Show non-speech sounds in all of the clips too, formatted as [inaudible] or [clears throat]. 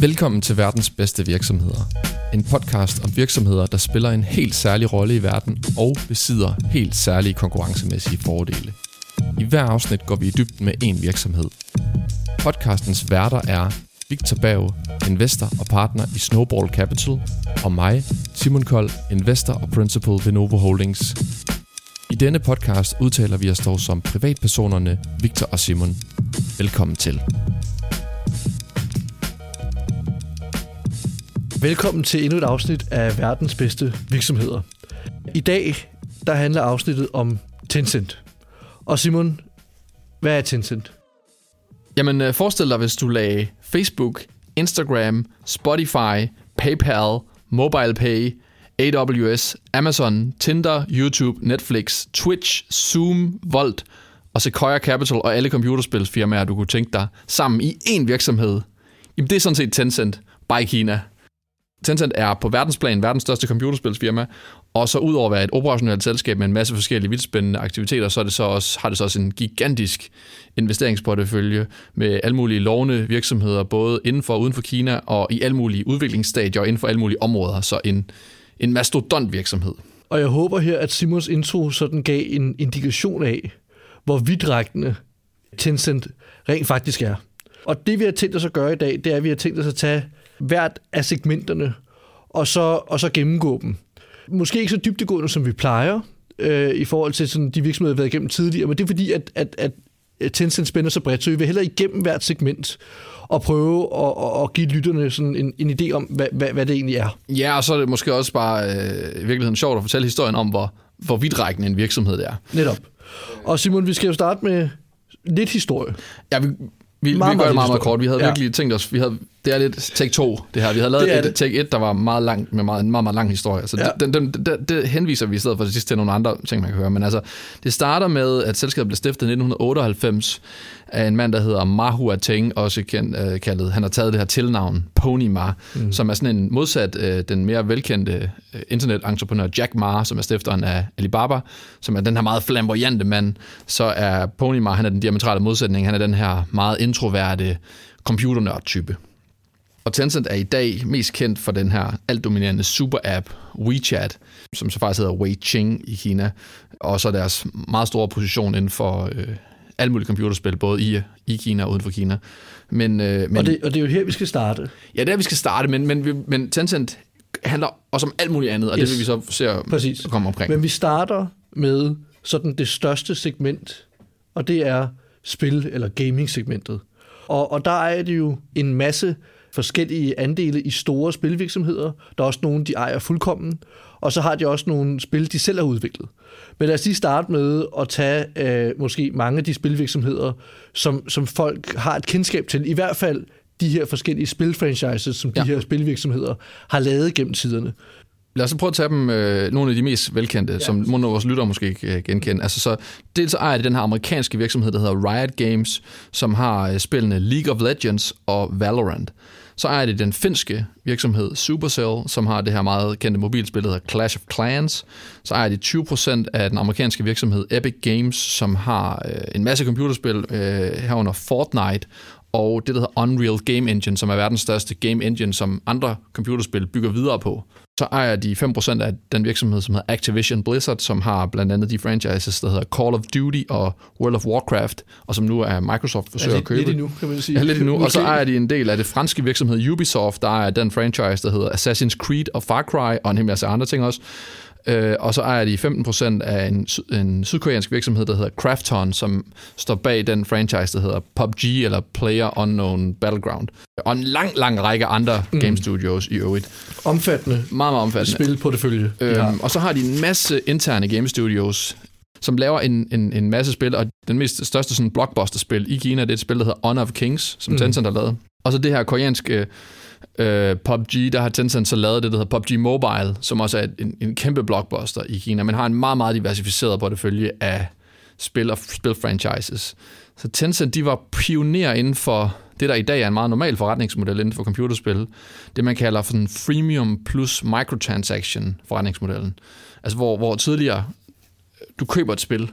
Velkommen til verdens bedste virksomheder. En podcast om virksomheder, der spiller en helt særlig rolle i verden og besidder helt særlige konkurrencemæssige fordele. I hver afsnit går vi i dybden med en virksomhed. Podcastens værter er Victor Bav, investor og partner i Snowball Capital, og mig, Simon Kold, investor og principal ved Novo Holdings. I denne podcast udtaler vi os dog som privatpersonerne Victor og Simon. Velkommen til. Velkommen til endnu et afsnit af verdens bedste virksomheder. I dag der handler afsnittet om Tencent. Og Simon, hvad er Tencent? Jamen, øh, forestil dig, hvis du lagde Facebook, Instagram, Spotify, PayPal, MobilePay, AWS, Amazon, Tinder, YouTube, Netflix, Twitch, Zoom, Volt og Sequoia Capital og alle computerspilsfirmaer, du kunne tænke dig, sammen i én virksomhed. Jamen, det er sådan set Tencent, by Kina. Tencent er på verdensplan verdens største computerspilsfirma, og så udover at være et operationelt selskab med en masse forskellige vildspændende aktiviteter, så, er det så også, har det så også en gigantisk investeringsportefølje med alle mulige lovende virksomheder, både inden for og uden for Kina, og i alle mulige udviklingsstadier og inden for alle mulige områder. Så en, en mastodont virksomhed. Og jeg håber her, at Simons intro sådan gav en indikation af, hvor vidtrækkende Tencent rent faktisk er. Og det vi har tænkt os at gøre i dag, det er, at vi har tænkt os at tage hvert af segmenterne, og så, og så gennemgå dem. Måske ikke så dybdegående, som vi plejer, øh, i forhold til sådan, de virksomheder, vi har været igennem tidligere, men det er fordi, at, at, at Tencent spænder så bredt, så vi vil hellere igennem hvert segment og prøve at, at, at give lytterne sådan en, en idé om, hvad, hvad, hvad det egentlig er. Ja, og så er det måske også bare øh, i virkeligheden sjovt at fortælle historien om, hvor, hvor vidtrækkende en virksomhed det er. Netop. Og Simon, vi skal jo starte med lidt historie. Ja, vi, vi, meget, vi gør det meget, meget kort. Vi havde ja. virkelig tænkt os, vi havde, det er lidt take 2, det her. Vi havde lavet et det. take 1, der var meget langt, med meget, en meget, meget lang historie. Så ja. den, den, den, det henviser vi i stedet for det sidste til nogle andre ting, man kan høre. Men altså, det starter med, at selskabet blev stiftet i 1998 af en mand, der hedder Mahua Teng, også kendt, øh, kaldet, han har taget det her tilnavn, Pony Ma, mm. som er sådan en modsat øh, den mere velkendte øh, internetentreprenør Jack Ma, som er stifteren af Alibaba, som er den her meget flamboyante mand, så er Pony Ma, han er den diametrale modsætning, han er den her meget introverte computernørd-type. Og Tencent er i dag mest kendt for den her altdominerende super-app WeChat, som så faktisk hedder Weiqing i Kina, og så deres meget store position inden for øh, alle mulige computerspil, både i, i Kina og uden for Kina. Men, øh, men, og, det, og det er jo her, vi skal starte. Ja, det er vi skal starte, men, men, men Tencent handler også om alt muligt andet, og yes. det vil vi så se Præcis. komme omkring. Men vi starter med sådan det største segment, og det er spil- eller gaming-segmentet. Og, og der er det jo en masse forskellige andele i store spilvirksomheder. Der er også nogle, de ejer fuldkommen. Og så har de også nogle spil, de selv har udviklet. Men lad os lige starte med at tage øh, måske mange af de spilvirksomheder, som, som folk har et kendskab til. I hvert fald de her forskellige spilfranchises, som de ja. her spilvirksomheder har lavet gennem tiderne. Lad os prøve at tage dem, øh, nogle af de mest velkendte, ja. som nogle af vores lyttere måske kan genkende. Altså, så, dels så ejer det den her amerikanske virksomhed, der hedder Riot Games, som har øh, spillene League of Legends og Valorant. Så ejer det den finske virksomhed Supercell, som har det her meget kendte mobilspil, der hedder Clash of Clans. Så ejer de 20% af den amerikanske virksomhed Epic Games, som har øh, en masse computerspil øh, herunder Fortnite, og det, der hedder Unreal Game Engine, som er verdens største game engine, som andre computerspil bygger videre på. Så ejer de 5% af den virksomhed, som hedder Activision Blizzard, som har blandt andet de franchises, der hedder Call of Duty og World of Warcraft, og som nu er Microsoft forsøger ja, at købe. Lidt endnu, kan man sige. Ja, lidt endnu. [laughs] Og så ejer de en del af det franske virksomhed Ubisoft, der er den franchise, der hedder Assassin's Creed og Far Cry, og en hel masse andre ting også. Øh, og så ejer de 15% af en, en sydkoreansk virksomhed, der hedder Krafton, som står bag den franchise, der hedder PUBG, eller Player Unknown Battleground. Og en lang, lang række andre mm. game studios i øvrigt. Omfattende. Meget, meget omfattende. Spil på det følge. Øhm, og så har de en masse interne game studios, som laver en, en, en masse spil, og den mest største sådan blockbuster-spil i Kina, det er et spil, der hedder Honor of Kings, som mm. Tencent har lavet. Og så det her koreanske øh, PUBG, der har Tencent så lavet det, der hedder PUBG Mobile, som også er en, en kæmpe blockbuster i Kina, men har en meget, meget diversificeret portefølje af spil og spilfranchises. Så Tencent, de var pionerer inden for det, der i dag er en meget normal forretningsmodel inden for computerspil. Det, man kalder for en freemium plus microtransaction forretningsmodellen. Altså, hvor, hvor tidligere du køber et spil,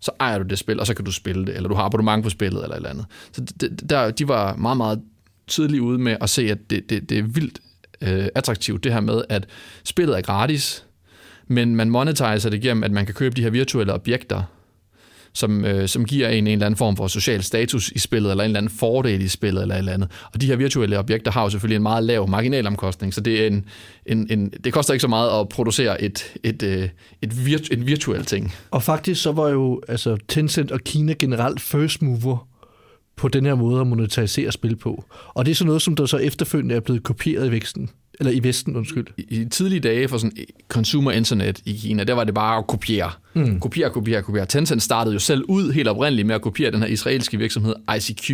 så ejer du det spil, og så kan du spille det, eller du har abonnement på spillet, eller et eller andet. Så det, der, de var meget, meget tidligt ude med at se, at det, det, det er vildt øh, attraktivt, det her med, at spillet er gratis, men man monetiserer det gennem, at man kan købe de her virtuelle objekter, som, øh, som giver en en eller anden form for social status i spillet, eller en eller anden fordel i spillet, eller et eller andet. Og de her virtuelle objekter har jo selvfølgelig en meget lav marginalomkostning, så det, er en, en, en, det koster ikke så meget at producere et, et, øh, et, et virtu, en virtuel ting. Og faktisk så var jo altså, Tencent og Kina generelt first mover på den her måde at monetisere spil på. Og det er så noget, som der så efterfølgende er blevet kopieret i væksten. Eller i Vesten, undskyld. I, I tidlige dage for sådan consumer internet i Kina, der var det bare at kopiere. Mm. Kopiere, kopiere, kopiere. Tencent startede jo selv ud helt oprindeligt med at kopiere den her israelske virksomhed ICQ,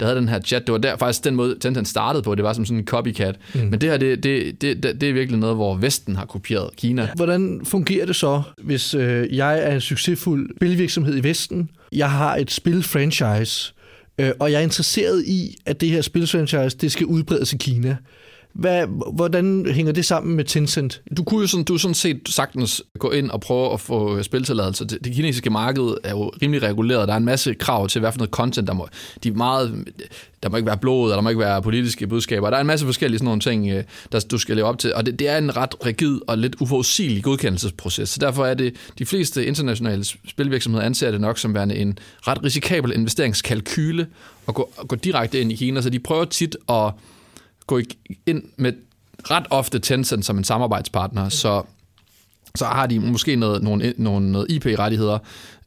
der havde den her chat. Det var der faktisk den måde, Tencent startede på. Det var som sådan en copycat. Mm. Men det her, det, det, det, det, det er virkelig noget, hvor Vesten har kopieret Kina. Hvordan fungerer det så, hvis øh, jeg er en succesfuld spilvirksomhed i Vesten, jeg har et spilfranchise, øh, og jeg er interesseret i, at det her spilfranchise, det skal udbredes i Kina. Hvad, hvordan hænger det sammen med Tencent? Du kunne jo sådan, du sådan set sagtens gå ind og prøve at få spiltilladelse. Det, det kinesiske marked er jo rimelig reguleret. Der er en masse krav til, hvad for noget content, der må, de er meget, der må ikke være blod, eller der må ikke være politiske budskaber. Der er en masse forskellige sådan nogle ting, øh, der du skal leve op til. Og det, det er en ret rigid og lidt uforudsigelig godkendelsesproces. Så derfor er det, de fleste internationale spilvirksomheder anser det nok som værende en ret risikabel investeringskalkyle at gå, at gå direkte ind i Kina. Så de prøver tit at gå ind med ret ofte Tencent som en samarbejdspartner, så, så har de måske noget, nogle, nogle, noget IP-rettigheder.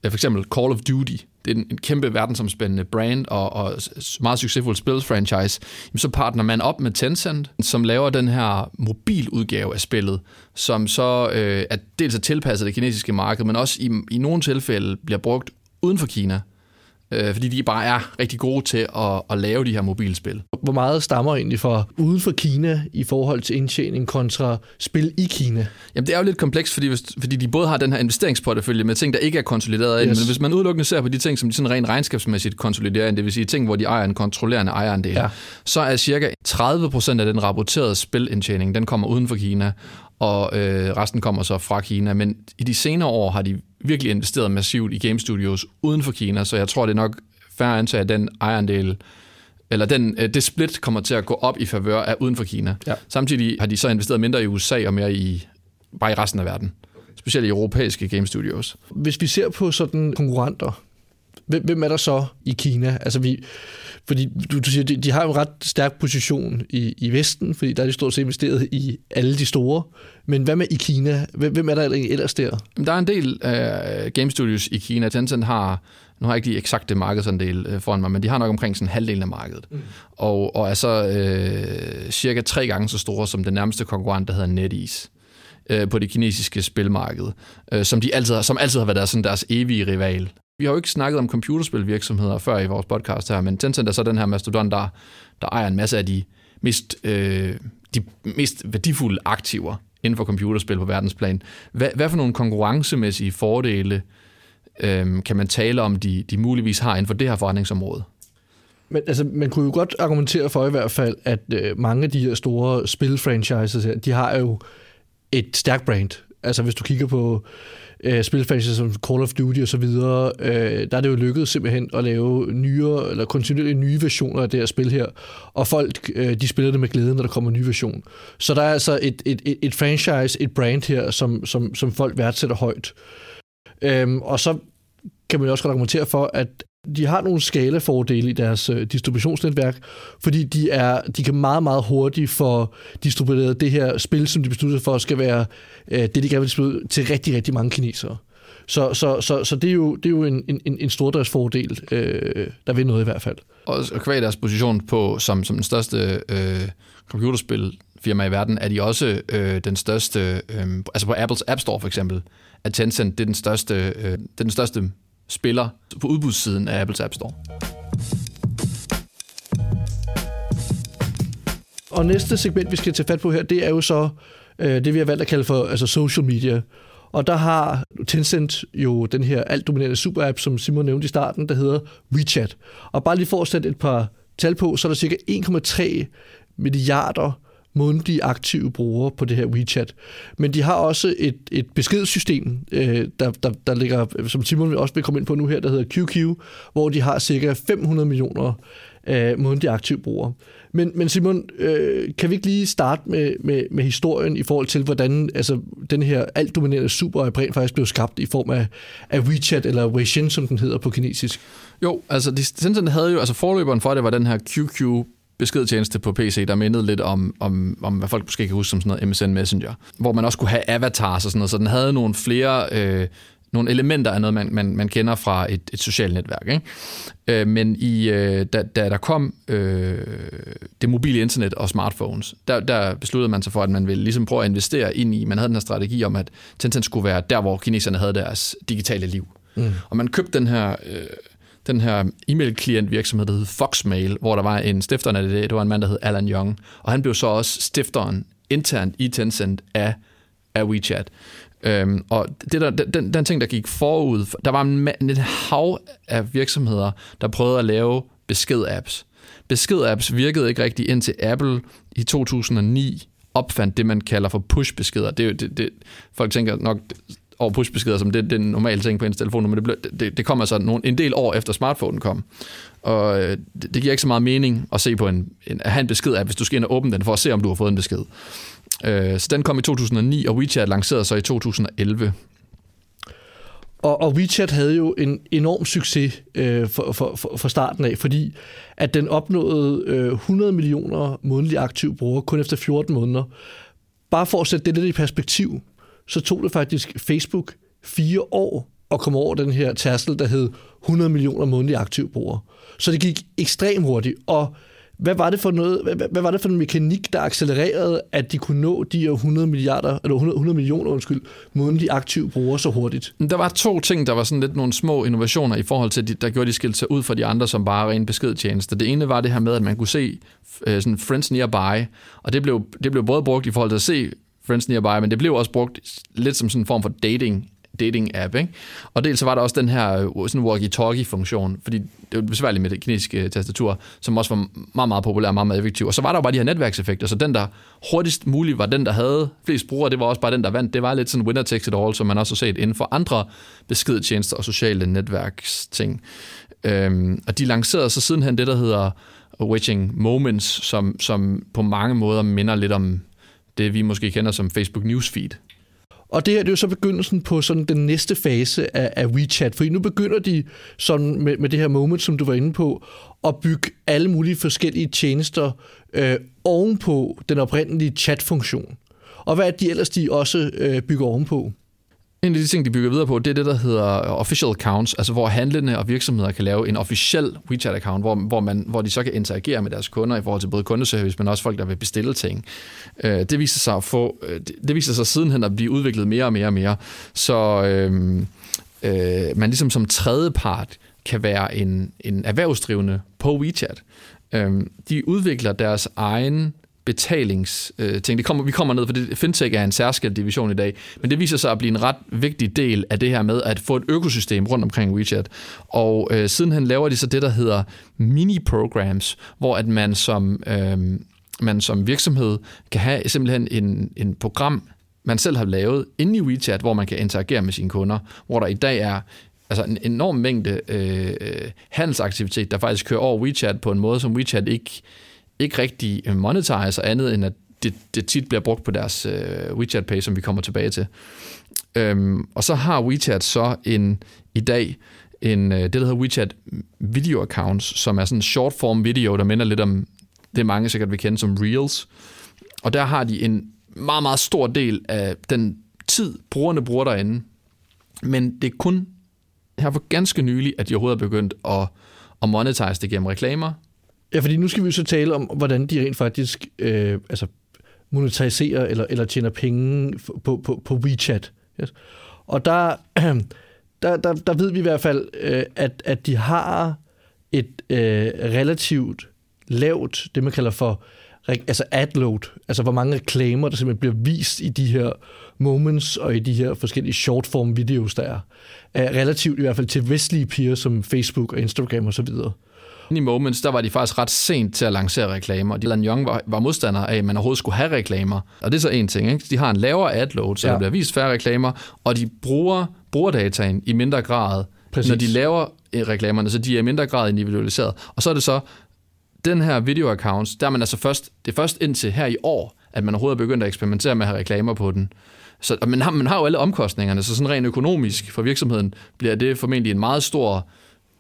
For eksempel Call of Duty. Det er en, en kæmpe verdensomspændende brand og, og meget succesfuld spilfranchise. Så partner man op med Tencent, som laver den her mobiludgave af spillet, som så øh, er dels er tilpasset det kinesiske marked, men også i, i nogle tilfælde bliver brugt uden for Kina øh, fordi de bare er rigtig gode til at, at lave de her mobilspil. Hvor meget stammer egentlig fra uden for Kina i forhold til indtjening kontra spil i Kina? Jamen det er jo lidt komplekst, fordi, hvis, fordi de både har den her investeringsportefølje med ting, der ikke er konsolideret yes. men hvis man udelukkende ser på de ting, som de sådan rent regnskabsmæssigt konsoliderer ind, det vil sige ting, hvor de ejer en kontrollerende ejerandel, ja. så er cirka 30% af den rapporterede spilindtjening, den kommer uden for Kina, og øh, resten kommer så fra Kina. Men i de senere år har de virkelig investeret massivt i game studios uden for Kina, så jeg tror, det er nok færre antage, at den ejerandel eller den, øh, det split kommer til at gå op i favør af uden for Kina. Ja. Samtidig har de så investeret mindre i USA og mere i bare i resten af verden. Specielt i europæiske game studios. Hvis vi ser på sådan konkurrenter, hvem, hvem er der så i Kina? Altså vi, fordi du, du siger, de, de har en ret stærk position i, i Vesten, fordi der er de stort set investeret i alle de store. Men hvad med i Kina? Hvem, hvem er der ellers der? Der er en del uh, game studios i Kina. Tencent har, nu har jeg ikke de eksakte markedsandel uh, foran mig, men de har nok omkring sådan halvdelen af markedet. Mm. Og, og er så uh, cirka tre gange så store som den nærmeste konkurrent, der hedder NetEase på det kinesiske spilmarked, som, de altid, som altid har været deres, sådan deres evige rival. Vi har jo ikke snakket om computerspilvirksomheder før i vores podcast her, men Tencent er så den her mastodon, der, der ejer en masse af de mest, øh, de mest værdifulde aktiver inden for computerspil på verdensplan. Hvad, hvad for nogle konkurrencemæssige fordele øh, kan man tale om, de, de muligvis har inden for det her forretningsområde? Men altså, man kunne jo godt argumentere for i hvert fald, at øh, mange af de her store spilfranchises her, de har jo et stærkt brand. Altså hvis du kigger på øh, spilfranchises som Call of Duty og så videre, øh, der er det jo lykkedes simpelthen at lave nyere, eller kontinuerligt nye versioner af det her spil her, og folk, øh, de spiller det med glæde, når der kommer en ny version. Så der er altså et, et, et, et franchise, et brand her, som, som, som folk værdsætter højt. Øhm, og så kan man jo også godt argumentere for, at de har nogle skalafordele i deres øh, distributionsnetværk, fordi de, er, de kan meget, meget hurtigt få distribueret det her spil, som de besluttede for, skal være øh, det, de gerne vil distribuere til rigtig, rigtig mange kinesere. Så, så, så, så det er jo, det er jo en, en, en stordriftsfordel, øh, der vil noget i hvert fald. Og kvæg deres position på, som, som den største øh, computerspilfirma i verden, er de også øh, den største, øh, altså på Apples App Store for eksempel, at Tencent det er den største, øh, det er den største spiller på udbudssiden af Apples App Store. Og næste segment, vi skal tage fat på her, det er jo så øh, det, vi har valgt at kalde for altså social media. Og der har Tencent jo den her altdominerende superapp, som Simon nævnte i starten, der hedder WeChat. Og bare lige for at sætte et par tal på, så er der cirka 1,3 milliarder mundtlige aktive brugere på det her WeChat. Men de har også et, et beskedssystem, øh, der, der, der ligger, som Simon også vil komme ind på nu her, der hedder QQ, hvor de har cirka 500 millioner øh, mundtlige aktive brugere. Men, men Simon, øh, kan vi ikke lige starte med, med, med historien i forhold til, hvordan altså, den her alt dominerende super rent faktisk blev skabt i form af, af WeChat, eller Weixin, som den hedder på kinesisk? Jo, altså Tencent havde jo, altså forløberen for det var den her QQ beskedtjeneste på PC, der mindede lidt om, om, om, hvad folk måske kan huske som sådan noget MSN Messenger, hvor man også kunne have avatars og sådan noget, så den havde nogle flere øh, nogle elementer af noget, man, man, man kender fra et, et socialt netværk. Ikke? Øh, men i, øh, da, da der kom øh, det mobile internet og smartphones, der, der besluttede man sig for, at man ville ligesom prøve at investere ind i, man havde den her strategi om, at Tencent skulle være der, hvor kineserne havde deres digitale liv. Mm. Og man købte den her... Øh, den her e-mail-klient virksomhed, der hed Foxmail, hvor der var en stifter af det, det var en mand, der hed Alan Young, og han blev så også stifteren internt i Tencent af, af WeChat. Øhm, og det der, den, den ting, der gik forud, der var en, en hav af virksomheder, der prøvede at lave besked-apps. Besked-apps virkede ikke rigtig indtil Apple i 2009 opfandt det, man kalder for push-beskeder. Det, det, det, folk tænker nok over push-beskeder som det, det er en normal ting på ens telefon, men det, blev, det, det kom altså nogle, en del år efter smartphonen kom. Og øh, det, det giver ikke så meget mening at se på en, en, at have en besked af, hvis du skal ind og åbne den for at se, om du har fået en besked. Øh, så den kom i 2009, og WeChat lancerede sig i 2011. Og, og WeChat havde jo en enorm succes øh, for, for, for, for starten af, fordi at den opnåede øh, 100 millioner månedlige aktive brugere kun efter 14 måneder. Bare for at sætte det lidt i perspektiv, så tog det faktisk Facebook fire år at komme over den her tærskel, der hed 100 millioner månedlige aktive brugere. Så det gik ekstremt hurtigt, og hvad var det for noget, hvad, hvad var det for en mekanik, der accelererede, at de kunne nå de her 100 milliarder, eller 100, 100 millioner, undskyld, månedlige aktive brugere så hurtigt? Der var to ting, der var sådan lidt nogle små innovationer i forhold til, der gjorde de skilt sig ud fra de andre, som bare ren beskedtjenester. Det ene var det her med, at man kunne se øh, sådan friends nearby, og det blev, det blev både brugt i forhold til at se friends nearby, men det blev også brugt lidt som sådan en form for dating dating-app. Ikke? Og dels så var der også den her øh, sådan walkie-talkie-funktion, fordi det var besværligt med det kinesiske øh, tastatur, som også var meget, meget populær og meget, meget effektiv. Og så var der jo bare de her netværkseffekter, så den, der hurtigst muligt var den, der havde flest brugere, det var også bare den, der vandt. Det var lidt sådan winner takes it all, som man også har set inden for andre beskedtjenester og sociale netværksting. Øhm, og de lancerede så sidenhen det, der hedder Witching Moments, som, som på mange måder minder lidt om det, vi måske kender som Facebook Newsfeed. Og det her det er jo så begyndelsen på sådan den næste fase af, af WeChat, for nu begynder de sådan med, med det her moment, som du var inde på, at bygge alle mulige forskellige tjenester øh, ovenpå den oprindelige chat-funktion. Og hvad er det de ellers, de også øh, bygger ovenpå? En af de ting, de bygger videre på, det er det, der hedder øh, official accounts, altså hvor handlende og virksomheder kan lave en officiel WeChat-account, hvor, hvor, man, hvor de så kan interagere med deres kunder i forhold til både kundeservice, men også folk, der vil bestille ting. Øh, det viser sig at få, øh, det viser sig sidenhen at blive udviklet mere og mere og mere. Så øh, øh, man ligesom som tredje part kan være en, en erhvervsdrivende på WeChat. Øh, de udvikler deres egen betalingsting. Det kommer, vi kommer ned, for det, fintech er en særskilt division i dag, men det viser sig at blive en ret vigtig del af det her med at få et økosystem rundt omkring WeChat. Og øh, sidenhen laver de så det, der hedder mini-programs, hvor at man som, øh, man som virksomhed kan have simpelthen en, en program, man selv har lavet inde i WeChat, hvor man kan interagere med sine kunder, hvor der i dag er altså en enorm mængde øh, øh handelsaktivitet, der faktisk kører over WeChat på en måde, som WeChat ikke ikke rigtig øh, monetiser andet, end at det, det tit bliver brugt på deres øh, WeChat Pay, som vi kommer tilbage til. Øhm, og så har WeChat så en i dag en, øh, det, der hedder WeChat Video Accounts, som er sådan en short form video, der minder lidt om det mange sikkert vil kende som Reels. Og der har de en meget, meget stor del af den tid, brugerne bruger derinde. Men det er kun her for ganske nylig, at de overhovedet er begyndt at, at monetize det gennem reklamer, Ja, fordi nu skal vi jo så tale om, hvordan de rent faktisk øh, altså monetiserer eller, eller tjener penge på, på, på WeChat. Yes. Og der, [clears throat] der, der, der ved vi i hvert fald, øh, at, at de har et øh, relativt lavt, det man kalder for altså adload, altså hvor mange reklamer, der simpelthen bliver vist i de her moments og i de her forskellige short form videos, der er. er relativt i hvert fald til vestlige piger som Facebook og Instagram og så videre i Moments, der var de faktisk ret sent til at lancere reklamer. Dylan Young var, var modstander af, at man overhovedet skulle have reklamer. Og det er så en ting. Ikke? De har en lavere adload, så ja. der bliver vist færre reklamer, og de bruger brugerdataen i mindre grad, Præcis. når de laver reklamerne, så de er i mindre grad individualiseret. Og så er det så den her video-accounts, der er man altså først, det er først indtil her i år, at man overhovedet er begyndt at eksperimentere med at have reklamer på den. Så, man, har, man har jo alle omkostningerne, så sådan rent økonomisk for virksomheden bliver det formentlig en meget stor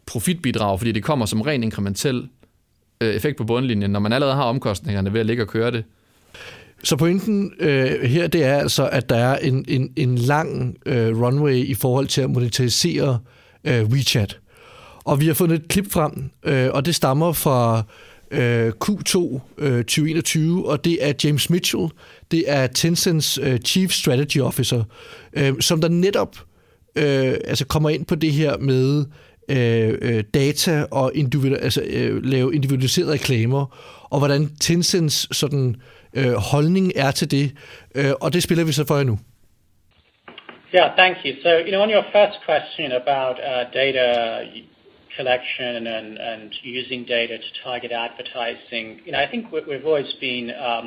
profitbidrag, fordi det kommer som ren inkrementel øh, effekt på bundlinjen, når man allerede har omkostningerne ved at ligge og køre det. Så pointen øh, her, det er altså, at der er en, en, en lang øh, runway i forhold til at monetarisere øh, WeChat. Og vi har fundet et klip frem, øh, og det stammer fra øh, Q2 øh, 2021, og det er James Mitchell, det er Tencents øh, Chief Strategy Officer, øh, som der netop øh, altså kommer ind på det her med øh, øh data og individu- altså, øh, lave individualiserede reklamer, og hvordan Tencents sådan, øh, holdning er til det, øh, og det spiller vi så for jer nu. Yeah, thank you. So, you know, on your first question about uh, data collection and, and using data to target advertising, you know, I think we've always been, um,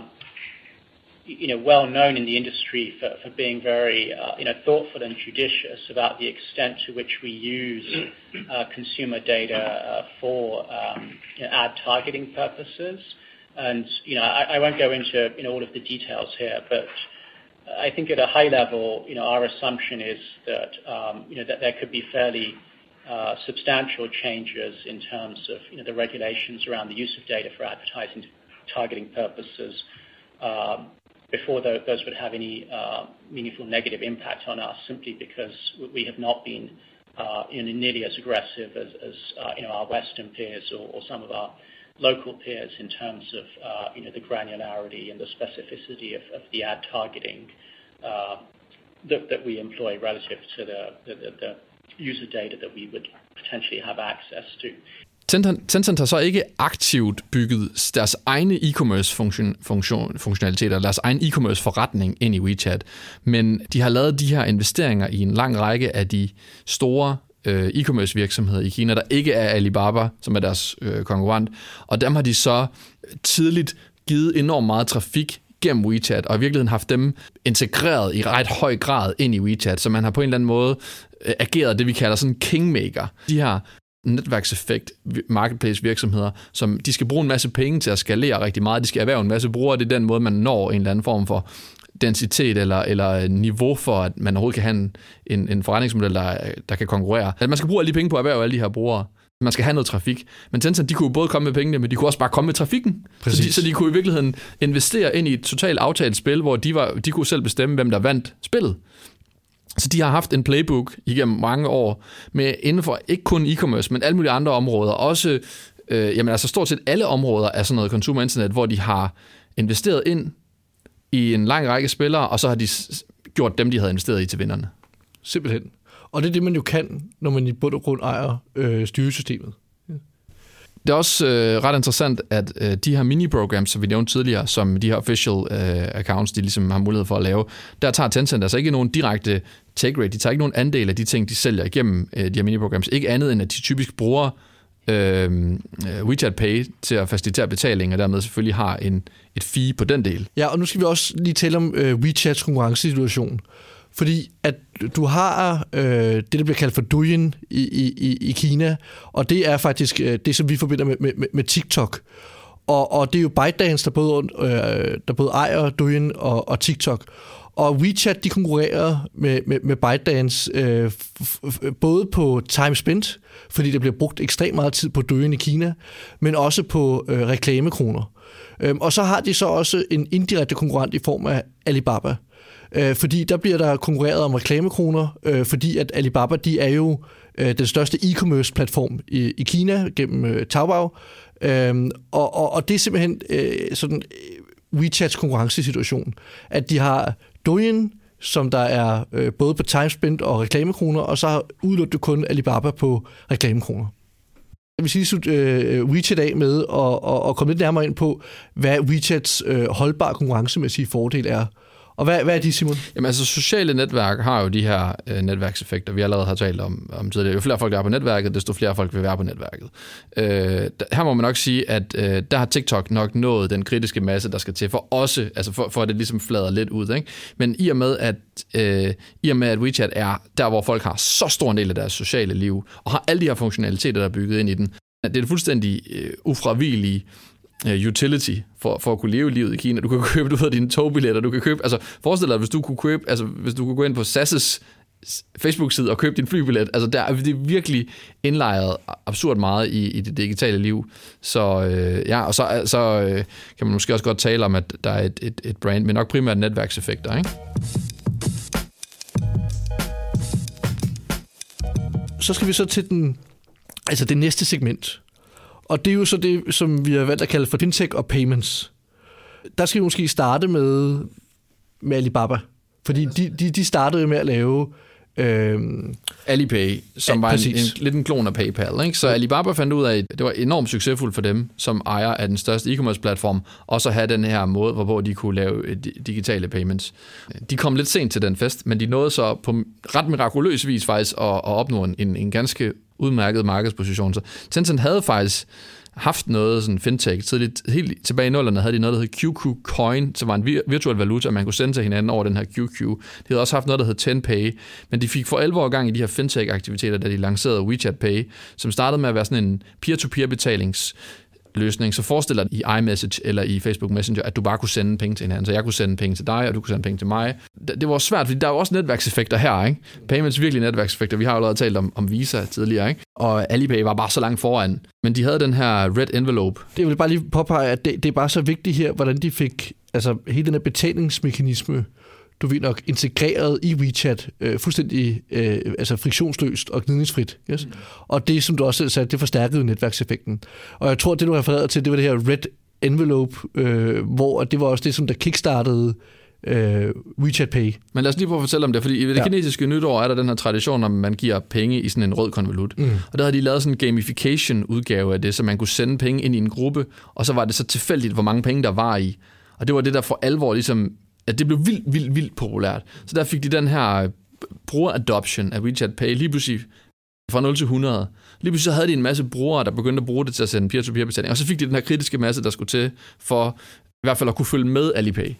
well known in the industry for, being very, uh, you know, thoughtful and judicious about the extent to which we use uh, consumer data uh, for um, ad targeting purposes. And you know, I, won't go into all of the details here, but I think at a high level, you know, our assumption is that um, you know that there could be fairly substantial changes in terms of you know, the regulations around the use of data for advertising targeting purposes um, before those would have any uh, meaningful negative impact on us, simply because we have not been uh, nearly as aggressive as know, our Western peers or some of our local peers in terms of the granularity and the specificity of the ad targeting that we employ relative to the user data that we would potentially have access to. Tencent, har så ikke aktivt bygget deres egne e-commerce funktion, funktion, funktionaliteter, deres egen e-commerce forretning ind i WeChat, men de har lavet de her investeringer i en lang række af de store øh, e-commerce virksomheder i Kina, der ikke er Alibaba, som er deres øh, konkurrent, og dem har de så tidligt givet enormt meget trafik gennem WeChat, og i virkeligheden haft dem integreret i ret høj grad ind i WeChat, så man har på en eller anden måde øh, ageret det, vi kalder sådan kingmaker. De har netværkseffekt marketplace virksomheder, som de skal bruge en masse penge til at skalere rigtig meget, de skal erhverve en masse brugere, det er den måde, man når en eller anden form for densitet eller, eller niveau for, at man overhovedet kan have en, en, en forretningsmodel, der, der kan konkurrere. At man skal bruge alle de penge på at erhverve alle de her brugere. Man skal have noget trafik. Men Tencent, de kunne både komme med pengene, men de kunne også bare komme med trafikken. Så de, så de kunne i virkeligheden investere ind i et totalt aftalt spil, hvor de, var, de kunne selv bestemme, hvem der vandt spillet. Så de har haft en playbook igennem mange år, med inden for ikke kun e-commerce, men alle mulige andre områder. Også, øh, jamen altså stort set alle områder af sådan noget consumer internet, hvor de har investeret ind i en lang række spillere, og så har de gjort dem, de havde investeret i til vinderne. Simpelthen. Og det er det, man jo kan, når man i bund og grund ejer øh, styresystemet. Det er også øh, ret interessant, at øh, de her mini-programs, som vi nævnte tidligere, som de her official øh, accounts, de ligesom har mulighed for at lave, der tager Tencent altså ikke nogen direkte take rate. De tager ikke nogen andel af de ting, de sælger igennem øh, de her mini-programs. Ikke andet end, at de typisk bruger øhm, øh, WeChat Pay til at facilitere betaling, og dermed selvfølgelig har en, et fee på den del. Ja, og nu skal vi også lige tale om øh, WeChats konkurrencesituation. Fordi at du har øh, det, der bliver kaldt for Douyin i, i, i Kina, og det er faktisk øh, det, som vi forbinder med, med, med TikTok. Og, og det er jo ByteDance, der både, øh, der både ejer Douyin og, og TikTok. Og WeChat, de konkurrerer med, med, med ByteDance øh, både på time spent, fordi der bliver brugt ekstremt meget tid på Douyin i Kina, men også på øh, reklamekroner. Øhm, og så har de så også en indirekte konkurrent i form af Alibaba, øh, Øh, fordi der bliver der konkurreret om reklamekroner, øh, fordi at Alibaba, de er jo øh, den største e-commerce platform i, i Kina gennem øh, Taobao, øh, og, og, og det er simpelthen øh, sådan øh, WeChats konkurrencesituation, at de har Douyin, som der er øh, både på timespend og reklamekroner, og så udelukker du kun Alibaba på reklamekroner. Jeg vil sige, slut øh, øh WeChat af med at, og, komme lidt nærmere ind på, hvad WeChats øh, holdbare konkurrencemæssige fordel er. Og hvad, hvad er de, Simon? Jamen altså, sociale netværk har jo de her øh, netværkseffekter, vi allerede har talt om, om tidligere. Jo flere folk, der er på netværket, desto flere folk vil være på netværket. Øh, her må man nok sige, at øh, der har TikTok nok nået den kritiske masse, der skal til for også, altså for, for at det ligesom flader lidt ud. Ikke? Men i og, med, at, øh, i og med, at WeChat er der, hvor folk har så stor en del af deres sociale liv, og har alle de her funktionaliteter, der er bygget ind i den, Det er en fuldstændig øh, ufravigelige Øh, utility for, for at kunne leve livet i Kina. Du kan [laughs] købe du ved, dine togbilletter, du kan købe, altså forestil dig, hvis du kunne købe, altså hvis du kunne gå ind på SAS' Facebook-side og købe din flybillet. Altså, der er det virkelig indlejret absurd meget i, i det digitale liv. Så øh, ja, og så, så øh, kan man måske også godt tale om, at der er et, et, et brand, men nok primært netværkseffekter, ikke? Så skal vi så til den, altså det næste segment. Og det er jo så det, som vi har valgt at kalde for fintech og payments. Der skal vi måske starte med, med Alibaba. Fordi de, de, de startede med at lave Øhm, Alipay, som ja, var en, en, lidt en klon af PayPal. Ikke? Så Alibaba fandt ud af, at det var enormt succesfuldt for dem, som ejer af den største e-commerce platform, og så have den her måde, hvorpå de kunne lave øh, digitale payments. De kom lidt sent til den fest, men de nåede så på ret mirakuløs vis faktisk at, at opnå en, en ganske udmærket markedsposition. Så Tencent havde faktisk haft noget sådan fintech tidligt. Helt tilbage i nullerne havde de noget, der hed QQ Coin, som var en virtuel valuta, man kunne sende til hinanden over den her QQ. De havde også haft noget, der hed TenPay, men de fik for alvor gang i de her fintech-aktiviteter, da de lancerede WeChat Pay, som startede med at være sådan en peer-to-peer betalings løsning, så forestil dig i iMessage eller i Facebook Messenger, at du bare kunne sende penge til hinanden. Så jeg kunne sende penge til dig, og du kunne sende penge til mig. Det var svært, fordi der er jo også netværkseffekter her, ikke? Payments virkelig netværkseffekter. Vi har jo allerede talt om, om Visa tidligere, ikke? Og Alipay var bare så langt foran. Men de havde den her red envelope. Det vil bare lige påpege, at det, det er bare så vigtigt her, hvordan de fik, altså hele den her betalingsmekanisme, du ved nok, integreret i WeChat, øh, fuldstændig øh, altså friktionsløst og gnidningsfrit. Yes? Mm. Og det, som du også selv sagde, det forstærkede netværkseffekten. Og jeg tror, det du refererede til, det var det her red envelope, øh, hvor det var også det, som der kickstartede øh, WeChat Pay. Men lad os lige prøve at fortælle om det, fordi i det ja. kinesiske nytår er der den her tradition, om man giver penge i sådan en rød konvolut. Mm. Og der har de lavet sådan en gamification-udgave af det, så man kunne sende penge ind i en gruppe, og så var det så tilfældigt, hvor mange penge der var i. Og det var det, der for alvor ligesom at det blev vildt, vildt, vildt populært. Så der fik de den her øh, brugeradoption af WeChat Pay lige pludselig fra 0 til 100. Lige pludselig så havde de en masse brugere, der begyndte at bruge det til at sende peer-to-peer betaling, og så fik de den her kritiske masse, der skulle til for i hvert fald at kunne følge med Alipay.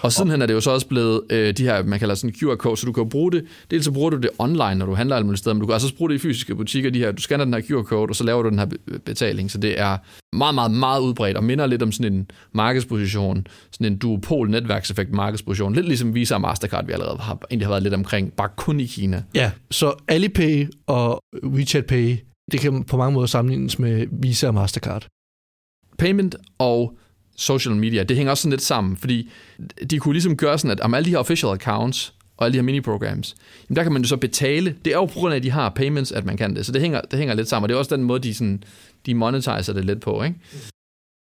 Og sidenhen er det jo så også blevet øh, de her, man kalder sådan QR-code, så du kan bruge det, dels så bruger du det online, når du handler alle mulige steder, men du kan også bruge det i fysiske butikker, de her, du scanner den her QR-code, og så laver du den her betaling, så det er meget, meget, meget udbredt, og minder lidt om sådan en markedsposition, sådan en duopol netværkseffekt markedsposition, lidt ligesom Visa og Mastercard, vi allerede har, egentlig har været lidt omkring, bare kun i Kina. Ja, så Alipay og WeChat Pay, det kan på mange måder sammenlignes med Visa og Mastercard. Payment og social media, det hænger også sådan lidt sammen, fordi de kunne ligesom gøre sådan, at om alle de her official accounts, og alle de her mini-programs, jamen der kan man jo så betale. Det er jo på grund af, at de har payments, at man kan det. Så det hænger, det hænger lidt sammen, og det er også den måde, de, sådan, de monetiser det lidt på, ikke?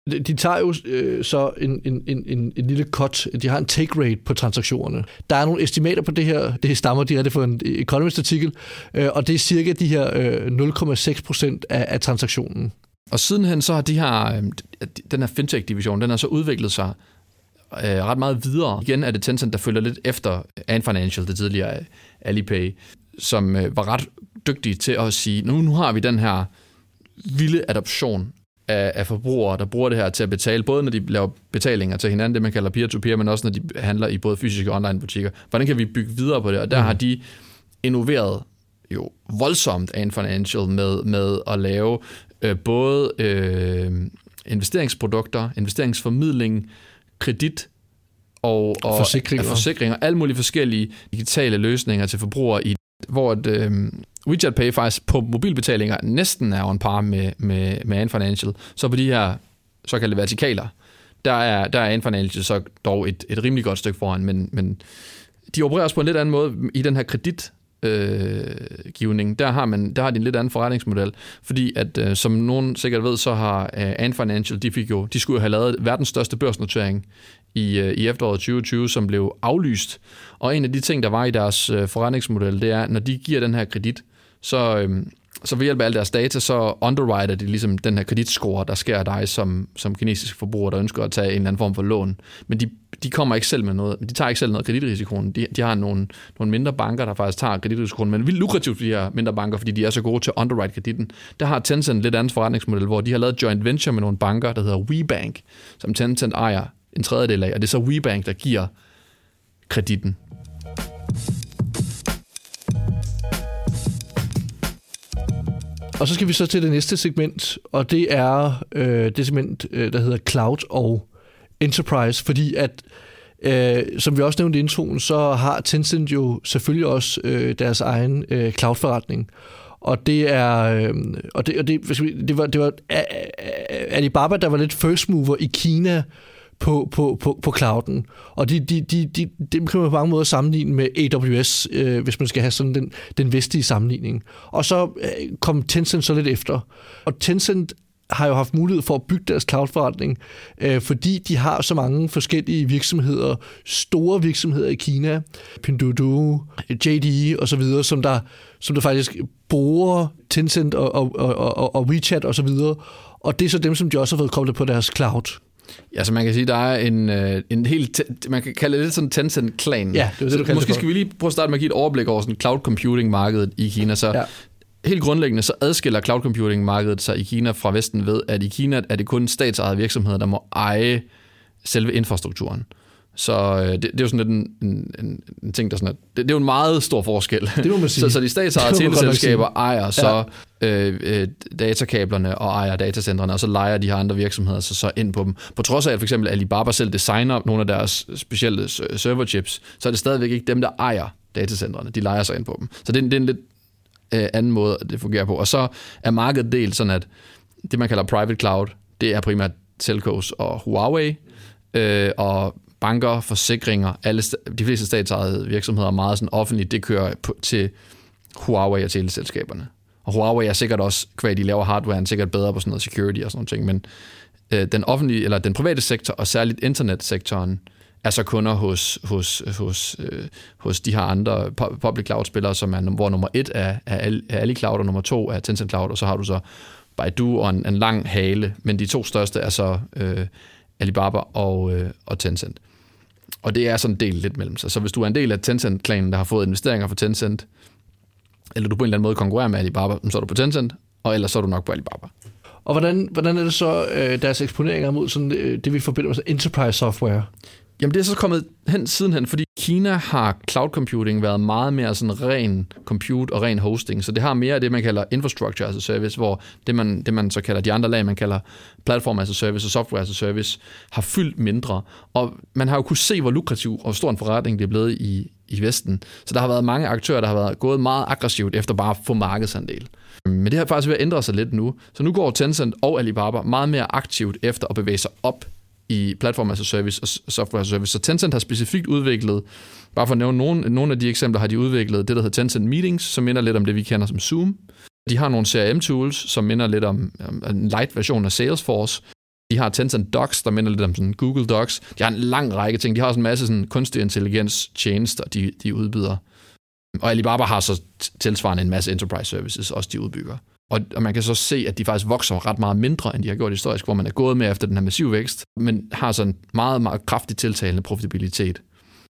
De tager jo øh, så en, en, en, en, en lille cut. De har en take rate på transaktionerne. Der er nogle estimater på det her. Det stammer direkte fra en Economist-artikel, øh, og det er cirka de her øh, 0,6 procent af, af transaktionen. Og sidenhen så har de her, øh, den her fintech-division, den har så udviklet sig øh, ret meget videre. Igen er det Tencent, der følger lidt efter Ant Financial, det tidligere Alipay, som øh, var ret dygtige til at sige, nu, nu har vi den her vilde adoption af, af forbrugere, der bruger det her til at betale, både når de laver betalinger til hinanden, det man kalder peer-to-peer, men også når de handler i både fysiske og online butikker. Hvordan kan vi bygge videre på det? Og der mm. har de innoveret jo voldsomt Ant Financial med, med at lave øh, både øh, investeringsprodukter, investeringsformidling, kredit og, og forsikringer. forsikringer, alle mulige forskellige digitale løsninger til forbrugere, i, hvor et, øh, WeChat Pay faktisk på mobilbetalinger næsten er on par med, med, med Ant Financial. Så på de her såkaldte vertikaler, der er, der er Ant Financial så dog et, et rimelig godt stykke foran, men, men de opererer også på en lidt anden måde i den her kredit øh, givning, der har, man, der har de en lidt anden forretningsmodel, fordi at, øh, som nogen sikkert ved, så har øh, Ant Financial, de, fik jo, de skulle jo have lavet verdens største børsnotering i, øh, i efteråret 2020, som blev aflyst. Og en af de ting, der var i deres øh, forretningsmodel, det er, når de giver den her kredit, så, øh, så ved hjælp af alle deres data, så underwriter de ligesom den her kreditscore, der sker af dig som, som kinesisk forbruger, der ønsker at tage en eller anden form for lån. Men de, de kommer ikke selv med noget, de tager ikke selv noget kreditrisikoen. De, de har nogle, nogle mindre banker, der faktisk tager kreditrisikoen, men vildt lukrativt for de her mindre banker, fordi de er så gode til at underwrite kreditten. Der har Tencent lidt andet forretningsmodel, hvor de har lavet joint venture med nogle banker, der hedder WeBank, som Tencent ejer en tredjedel af, og det er så WeBank, der giver kreditten. Og så skal vi så til det næste segment, og det er øh, det segment, øh, der hedder Cloud og Enterprise, fordi at Øh, som vi også nævnte i introen, så har Tencent jo selvfølgelig også øh, deres egen øh, cloud-forretning. Og det er øh, og det, og det, det var det var Alibaba der var lidt first mover i Kina på, på, på, på clouden. Og de, de, de, de, dem kan man på mange måder sammenligne med AWS, øh, hvis man skal have sådan den, den vestlige sammenligning. Og så øh, kom Tencent så lidt efter. Og Tencent har jo haft mulighed for at bygge deres cloud-forretning, øh, fordi de har så mange forskellige virksomheder, store virksomheder i Kina, Pinduoduo, JD og så videre, som der, som der faktisk bruger Tencent og, og, og, og WeChat og så videre. Og det er så dem, som de også har fået koblet på deres cloud. Ja, så man kan sige, der er en, øh, en helt, man kan kalde det lidt sådan Tencent-klan. Ja, det er det, du så Måske skal vi lige prøve at starte med at give et overblik over sådan cloud computing-markedet i Kina. Så ja. Helt grundlæggende så adskiller cloud computing-markedet sig i Kina fra Vesten ved, at i Kina er det kun statsejede virksomheder, der må eje selve infrastrukturen. Så øh, det, det er jo sådan en, en, en, en ting, der sådan, at, det, det er jo en meget stor forskel. Det må man [laughs] sige. så, så de [laughs] statsejede teleselskaber ejer så øh, øh, datakablerne og ejer datacentrene, og så leger de her andre virksomheder så, så ind på dem. På trods af, at for eksempel Alibaba selv designer nogle af deres specielle serverchips, så er det stadigvæk ikke dem, der ejer datacentrene. De leger sig ind på dem. Så det, det er en lidt øh, anden måde, det fungerer på. Og så er markedet delt sådan, at det, man kalder private cloud, det er primært telcos og Huawei, øh, og banker, forsikringer, alle, de fleste statsejede virksomheder er meget sådan offentligt, det kører på, til Huawei og teleselskaberne. Og Huawei er sikkert også, kvad de laver hardware, sikkert bedre på sådan noget security og sådan noget ting, men øh, den offentlige, eller den private sektor, og særligt internetsektoren, er så kunder hos, hos, hos, øh, hos de her andre public cloud-spillere, som er, hvor nummer et er, er Ali Cloud, og nummer to er Tencent Cloud, og så har du så Baidu og en, en lang hale, men de to største er så øh, Alibaba og, øh, og Tencent. Og det er sådan del lidt mellem sig. Så hvis du er en del af Tencent-klanen, der har fået investeringer fra Tencent, eller du på en eller anden måde konkurrerer med Alibaba, så er du på Tencent, og ellers så er du nok på Alibaba. Og hvordan, hvordan er det så øh, deres eksponeringer mod sådan, øh, det, vi forbinder med enterprise software? Jamen det er så kommet hen sidenhen, fordi Kina har cloud computing været meget mere sådan ren compute og ren hosting, så det har mere af det, man kalder infrastructure as a service, hvor det man, det man så kalder de andre lag, man kalder platform as a service og software as a service, har fyldt mindre. Og man har jo kunne se, hvor lukrativ og stor en forretning det er blevet i, i Vesten. Så der har været mange aktører, der har været gået meget aggressivt efter bare at få markedsandel. Men det har faktisk ved at ændre sig lidt nu. Så nu går Tencent og Alibaba meget mere aktivt efter at bevæge sig op i platform as a service og software as a service. Så Tencent har specifikt udviklet, bare for at nævne nogle, nogle af de eksempler, har de udviklet det, der hedder Tencent Meetings, som minder lidt om det, vi kender som Zoom. De har nogle CRM-tools, som minder lidt om en light version af Salesforce. De har Tencent Docs, der minder lidt om sådan Google Docs. De har en lang række ting. De har også en masse sådan kunstig intelligens tjenester, de, de udbyder. Og Alibaba har så tilsvarende en masse enterprise services, også de udbygger. Og, og man kan så se, at de faktisk vokser ret meget mindre, end de har gjort historisk, hvor man er gået med efter den her massive vækst, men har sådan meget, meget kraftigt tiltalende profitabilitet.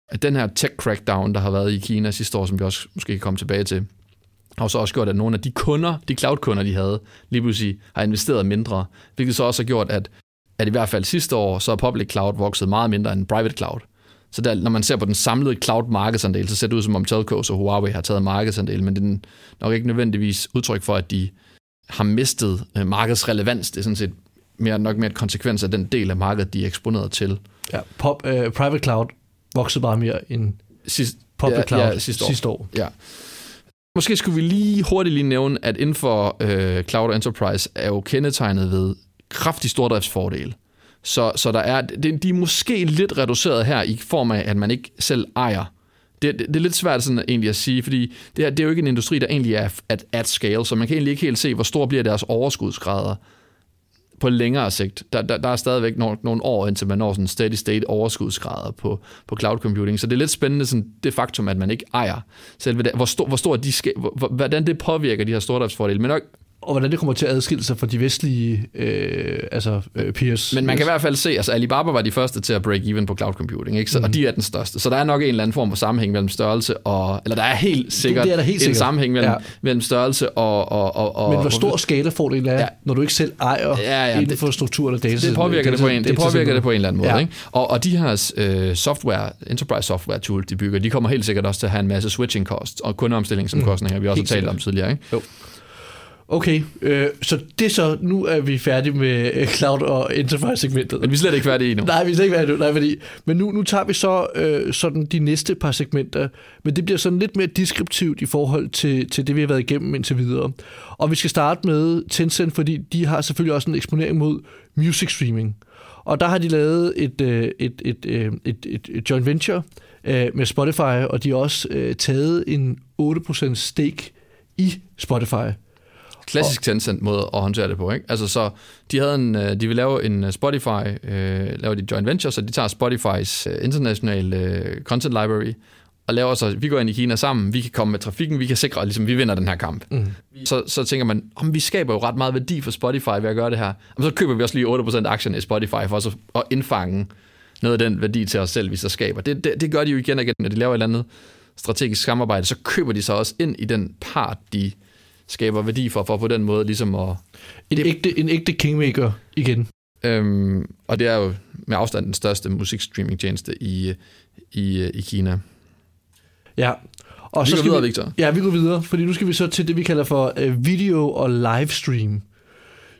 At den her tech crackdown, der har været i Kina sidste år, som vi også måske kan komme tilbage til, har så også gjort, at nogle af de kunder, de cloud-kunder, de havde, lige pludselig har investeret mindre, hvilket så også har gjort, at, at i hvert fald sidste år, så er public cloud vokset meget mindre end private cloud. Så der, når man ser på den samlede cloud-markedsandel, så ser det ud som om telcos og Huawei har taget markedsandel, men det er nok ikke nødvendigvis udtryk for, at de har mistet øh, markedsrelevans. Det er sådan set mere, nok mere et konsekvens af den del af markedet, de er eksponeret til. Ja, pop, uh, private cloud voksede bare mere end Sidst, public ja, cloud ja, sidste, år. sidste år. Ja. Måske skulle vi lige hurtigt lige nævne, at inden for uh, Cloud Enterprise er jo kendetegnet ved kraftig stordriftsfordel. Så, så der er, de, de er måske lidt reduceret her i form af, at man ikke selv ejer det, det, det er lidt svært sådan egentlig at sige, fordi det, her, det er jo ikke en industri, der egentlig er at, at scale, så man kan egentlig ikke helt se, hvor stor bliver deres overskudsgrader på længere sigt. Der, der, der er stadigvæk nogle, nogle år, indtil man når sådan steady state overskudsgrader på, på cloud computing. Så det er lidt spændende, sådan, det faktum, at man ikke ejer selve det, hvor, stor, hvor stor de skal, hvor, hvordan det påvirker de her stordriftsfordele. Men nok, og hvordan det kommer til at adskille sig fra de vestlige øh, altså, øh, peers. Men man kan i hvert fald se, altså Alibaba var de første til at break even på cloud computing, ikke? Så, mm. og de er den største. Så der er nok en eller anden form for sammenhæng mellem størrelse og, eller der er helt sikkert det, det er der helt en sikkert. sammenhæng mellem, ja. mellem størrelse og, og, og, og Men hvor stor skalefordel er, ja. når du ikke selv ejer ja, ja, infrastruktur eller data. Det påvirker, det på, en, det påvirker det på en eller anden måde. Ja. Ikke? Og, og de her øh, software, enterprise software tools, de bygger, de kommer helt sikkert også til at have en masse switching costs og kundeomstillingsomkostninger, mm. vi også har talt om tidligere. Ikke? Jo. Okay, øh, så det så, nu er vi færdige med øh, cloud og enterprise-segmentet. Men vi er slet ikke færdige endnu. Nej, vi er slet ikke færdige nej, fordi, men nu, nu tager vi så øh, sådan de næste par segmenter, men det bliver sådan lidt mere deskriptivt i forhold til, til det, vi har været igennem indtil videre. Og vi skal starte med Tencent, fordi de har selvfølgelig også en eksponering mod music streaming. Og der har de lavet et, øh, et, et, et, øh, et, et, et joint venture øh, med Spotify, og de har også øh, taget en 8% stake i Spotify. Klassisk Tencent måde at håndtere det på, ikke? Altså så, de havde en, øh, de vil lave en øh, Spotify, øh, lave de joint venture, så de tager Spotifys øh, international øh, content library, og laver så, vi går ind i Kina sammen, vi kan komme med trafikken, vi kan sikre, at ligesom, vi vinder den her kamp. Mm. Så, så tænker man, om vi skaber jo ret meget værdi for Spotify ved at gøre det her. Og så køber vi også lige 8% aktierne i Spotify for så at indfange noget af den værdi til os selv, vi så skaber. Det, det, det gør de jo igen og igen, når de laver et eller andet strategisk samarbejde, så køber de så også ind i den part, de skaber værdi for, for på den måde ligesom at... En, det, ægte, en ægte kingmaker igen. Øhm, og det er jo med afstand den største musikstreaming-tjeneste i, i, i Kina. Ja. Og vi så går videre, vi, Victor. Ja, vi går videre, fordi nu skal vi så til det, vi kalder for uh, video og livestream.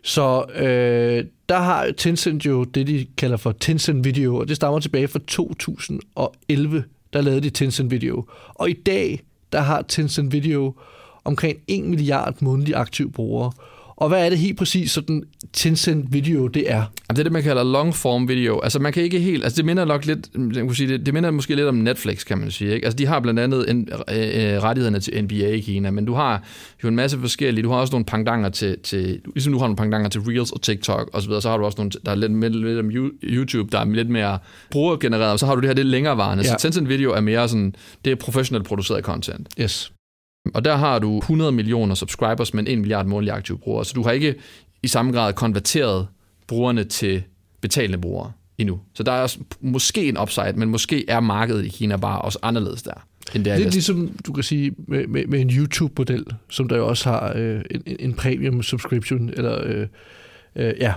Så øh, der har Tencent jo det, de kalder for Tencent Video, og det stammer tilbage fra 2011, der lavede de Tencent Video. Og i dag, der har Tencent Video omkring 1 milliard månedlige aktive brugere. Og hvad er det helt præcis, sådan Tencent video det er? Det er det, man kalder long form video. Altså man kan ikke helt, altså det minder nok lidt, kunne sige, det, det minder måske lidt om Netflix, kan man sige. Ikke? Altså de har blandt andet en, øh, øh, rettighederne til NBA i Kina, men du har jo en masse forskellige, du har også nogle pangdanger til, til ligesom du har nogle pangdanger til Reels og TikTok og så videre, så har du også nogle, der er lidt, lidt om YouTube, der er lidt mere brugergenereret, og så har du det her lidt længerevarende. Ja. Så Tencent video er mere sådan, det er professionelt produceret content. Yes. Og der har du 100 millioner subscribers, men 1 milliard månedlige aktive brugere. Så du har ikke i samme grad konverteret brugerne til betalende brugere endnu. Så der er også måske en upside, men måske er markedet i Kina bare også anderledes der. End det er Lidt ligesom du kan sige med, med, med en YouTube-model, som der jo også har øh, en, en premium subscription, eller øh, øh, ja.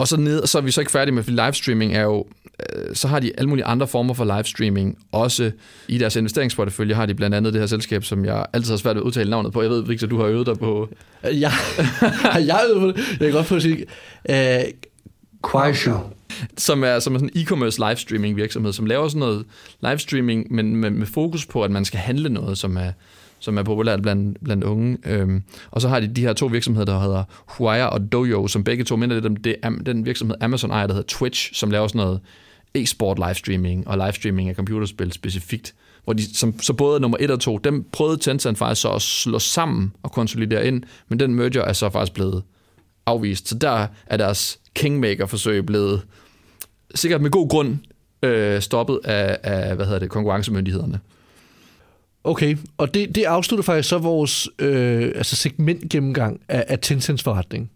Og så, ned, så er vi så ikke færdige med, for livestreaming er jo Øh, så har de alle mulige andre former for livestreaming. Også i deres investeringsportefølje har de blandt andet det her selskab, som jeg altid har svært ved at udtale navnet på. Jeg ved, Victor, du har øvet dig på... Ja, [laughs] jeg øvet på det. Jeg kan godt få at sige... Kuaishu. Som er, som er sådan en e-commerce livestreaming virksomhed, som laver sådan noget livestreaming, men med, med fokus på, at man skal handle noget, som er, som er populært blandt, blandt unge. Øhm, og så har de de her to virksomheder, der hedder Huaya og Dojo, som begge to minder lidt om det, den virksomhed Amazon ejer, der hedder Twitch, som laver sådan noget e-sport livestreaming og livestreaming af computerspil specifikt. Hvor de, som, så både nummer 1 og 2, dem prøvede Tencent faktisk så at slå sammen og konsolidere ind, men den merger er så faktisk blevet afvist. Så der er deres kingmaker-forsøg blevet sikkert med god grund øh, stoppet af, af hvad hedder det, konkurrencemyndighederne. Okay, og det, det afslutter faktisk så vores øh, altså segmentgennemgang af, af Tencents forretning.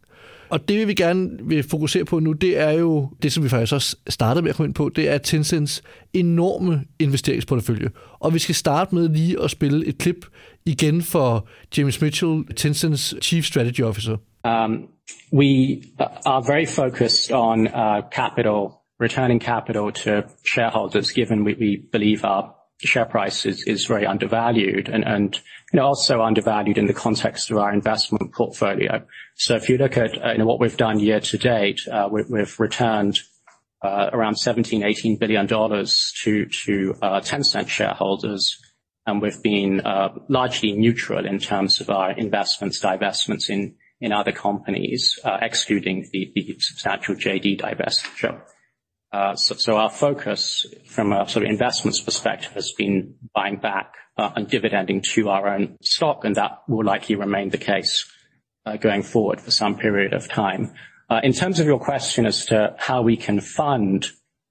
Og det, vi gerne vil fokusere på nu, det er jo det, som vi faktisk også startede med at komme ind på, det er Tencents enorme investeringsportefølje. Og vi skal starte med lige at spille et klip igen for James Mitchell, Tencents Chief Strategy Officer. Um, we are very focused on uh, capital, returning capital to shareholders, given we, we believe our share price is, is very undervalued and, and you know, also undervalued in the context of our investment portfolio. So if you look at uh, you know, what we've done year to date, uh, we, have returned uh, around 17, 18 billion dollars to to Tencent shareholders, and we've been largely neutral in terms of our investments, divestments in in other companies, excluding the, the substantial JD divestiture. Uh, so our focus from a sort of investments perspective has been buying back uh, and dividending to our own stock, and that will likely remain the case uh, going forward for some period of time. In terms of your question as to how we can fund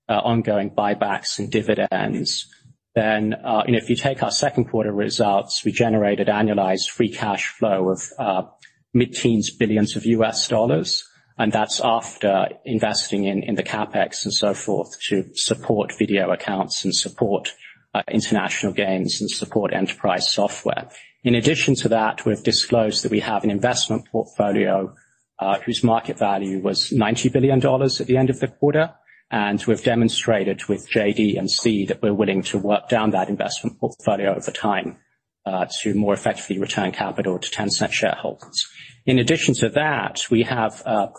ongoing buybacks and dividends, then you know, if you take our second quarter results, we generated annualized free cash flow of mid-teens billions of US dollars and that's after investing in, the capex and so forth to support video accounts and support uh, international games and support enterprise software. In addition to that, we've disclosed that we have an investment portfolio uh, whose market value was $90 billion at the end of the quarter. And we've demonstrated with JD and C that we're willing to work down that investment portfolio over time. uh, to more effectively return capital to Tencent shareholders. In addition to that, we have a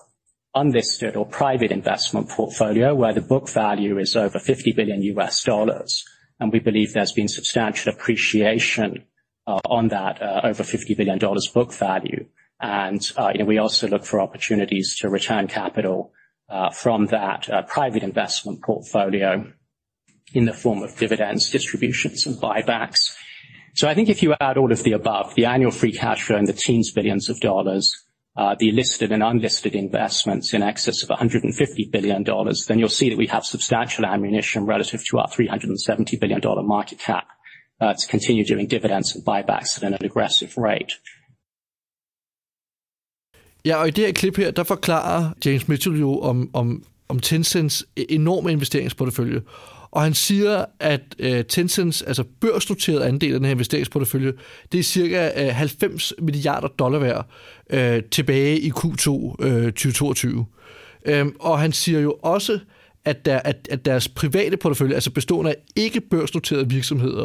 unlisted or private investment portfolio where the book value is over 50 billion US dollars, and we believe there's been substantial appreciation uh, on that uh, over 50 billion dollars book value. And uh, you know, we also look for opportunities to return capital from that private investment portfolio in the form of dividends, distributions, and buybacks. So I think if you add all of the above, the annual free cash flow in the teens billions of dollars, uh, the listed and unlisted investments in excess of $150 billion, then you'll see that we have substantial ammunition relative to our $370 billion market cap uh, to continue doing dividends and buybacks at an aggressive rate. Ja, og i det her klip her, der forklarer James Mitchell jo om, Tencents enorme investeringsportefølje. Og han siger, at øh, Tencents altså børsnoterede andel af den her investeringsportefølje, det er cirka øh, 90 milliarder dollar værd øh, tilbage i Q2 øh, 2022. Øhm, og han siger jo også, at, der, at, at deres private portefølje, altså bestående af ikke børsnoterede virksomheder,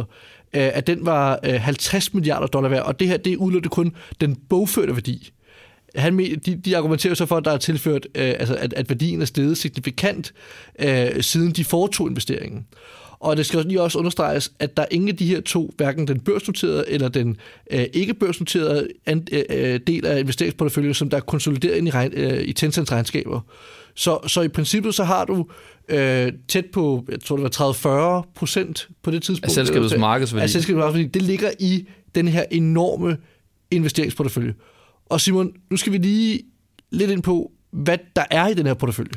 øh, at den var øh, 50 milliarder dollar værd, og det her, det udløste kun den bogførte værdi han, de, de argumenterer så for, at der er tilført, øh, altså at, at værdien er steget signifikant, øh, siden de foretog investeringen. Og det skal lige også understreges, at der er ingen af de her to, hverken den børsnoterede eller den øh, ikke børsnoterede and, øh, øh, del af investeringsporteføljen, som der er konsolideret ind i, regn, øh, i Tencents regnskaber. Så, så i princippet så har du øh, tæt på, jeg tror det var 30-40 procent på det tidspunkt. Af selskabets markedsværdi. Af selskabets markedsværdi. Det ligger i den her enorme investeringsportefølje. Og Simon, nu skal vi lige lidt ind på, hvad der er i den her portefølje.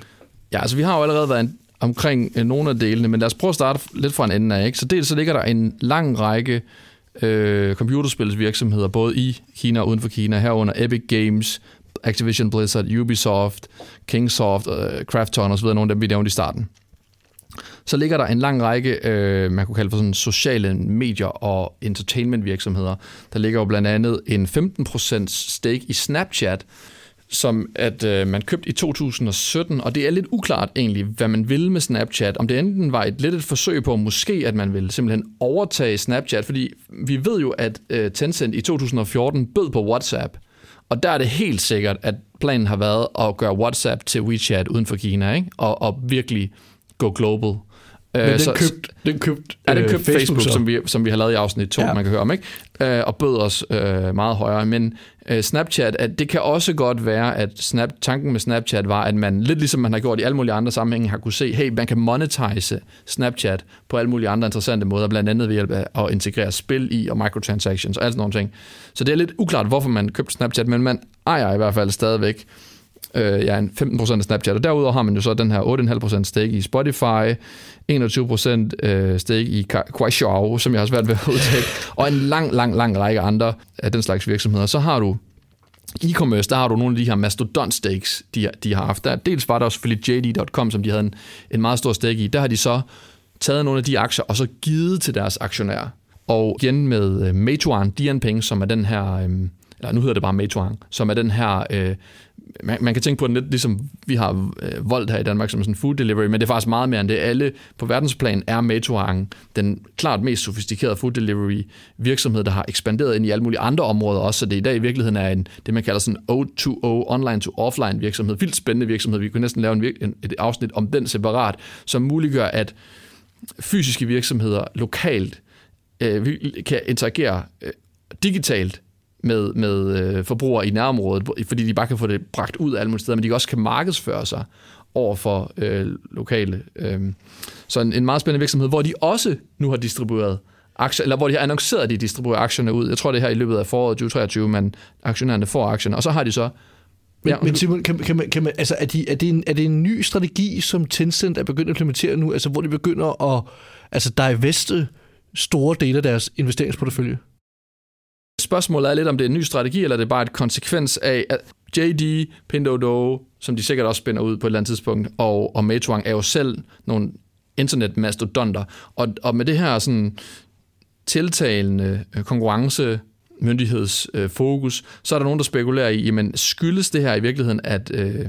Ja, altså vi har jo allerede været omkring øh, nogle af delene, men lad os prøve at starte lidt fra en ende af. Ikke? Så dels så ligger der en lang række øh, computerspilsvirksomheder, både i Kina og uden for Kina, herunder Epic Games, Activision Blizzard, Ubisoft, Kingsoft, øh, Krafton osv., nogle af dem, vi nævnte i starten. Så ligger der en lang række, øh, man kunne kalde for sådan sociale medier og entertainment virksomheder. Der ligger jo blandt andet en 15% stake i Snapchat, som at øh, man købte i 2017, og det er lidt uklart egentlig, hvad man vil med Snapchat. Om det enten var et lidt et forsøg på, måske at man ville simpelthen overtage Snapchat, fordi vi ved jo, at øh, Tencent i 2014 bød på WhatsApp, og der er det helt sikkert, at planen har været at gøre WhatsApp til WeChat uden for Kina, ikke? Og, og virkelig gå global. Men den så, købt, den købt, er den købt øh, Facebook, Facebook som, vi, som vi har lavet i afsnit 2, ja. man kan høre om, ikke? Øh, og bød os øh, meget højere. Men øh, Snapchat, at det kan også godt være, at Snap, tanken med Snapchat var, at man, lidt ligesom man har gjort i alle mulige andre sammenhænge, har kunne se, hey, man kan monetize Snapchat på alle mulige andre interessante måder, blandt andet ved hjælp af at integrere spil i og microtransactions og alt sådan nogle ting. Så det er lidt uklart, hvorfor man købte Snapchat, men man ejer i hvert fald stadigvæk øh, ja, 15% af Snapchat, og derudover har man jo så den her 8,5% stake i Spotify, 21% øh, stake i Kuaishou, som jeg har svært ved at udtale, [laughs] og en lang, lang, lang række andre af den slags virksomheder. Så har du e-commerce, der har du nogle af de her mastodont stakes, de, de har haft. Der, dels var der også selvfølgelig JD.com, som de havde en, en meget stor stake i. Der har de så taget nogle af de aktier, og så givet til deres aktionærer. Og igen med øh, Meituan Dianping, som er den her, øh, eller nu hedder det bare Meituan, som er den her øh, man, man kan tænke på det lidt ligesom vi har øh, Volt her i Danmark som sådan food delivery, men det er faktisk meget mere end det. Alle på verdensplan er Meituang den klart mest sofistikerede food delivery virksomhed, der har ekspanderet ind i alle mulige andre områder også, så det i dag i virkeligheden er en, det man kalder sådan O2O, online to offline virksomhed, vildt spændende virksomhed. Vi kunne næsten lave en, en, et afsnit om den separat, som muliggør, at fysiske virksomheder lokalt øh, kan interagere øh, digitalt med, med øh, forbrugere i nærområdet, fordi de bare kan få det bragt ud af alle mulige steder, men de også kan markedsføre sig over for øh, lokale. Øh. Så en, en meget spændende virksomhed, hvor de også nu har distribueret aktier, eller hvor de har annonceret, at de distribuerer aktierne ud. Jeg tror, det er her i løbet af foråret 2023, men aktionærerne får aktierne, og så har de så men, ja, men Simon, kan, kan man, kan man, altså, er, de, er, det en, er det en ny strategi, som Tencent er begyndt at implementere nu, altså hvor de begynder at altså, diveste store dele af deres investeringsportefølje? Spørgsmålet er lidt, om det er en ny strategi, eller det er bare et konsekvens af, at JD, Pindodo, som de sikkert også spænder ud på et eller andet tidspunkt, og, og Meituang er jo selv nogle internetmastodonter. Og, og med det her sådan tiltalende øh, konkurrence myndighedsfokus, så er der nogen, der spekulerer i, jamen skyldes det her i virkeligheden, at, øh,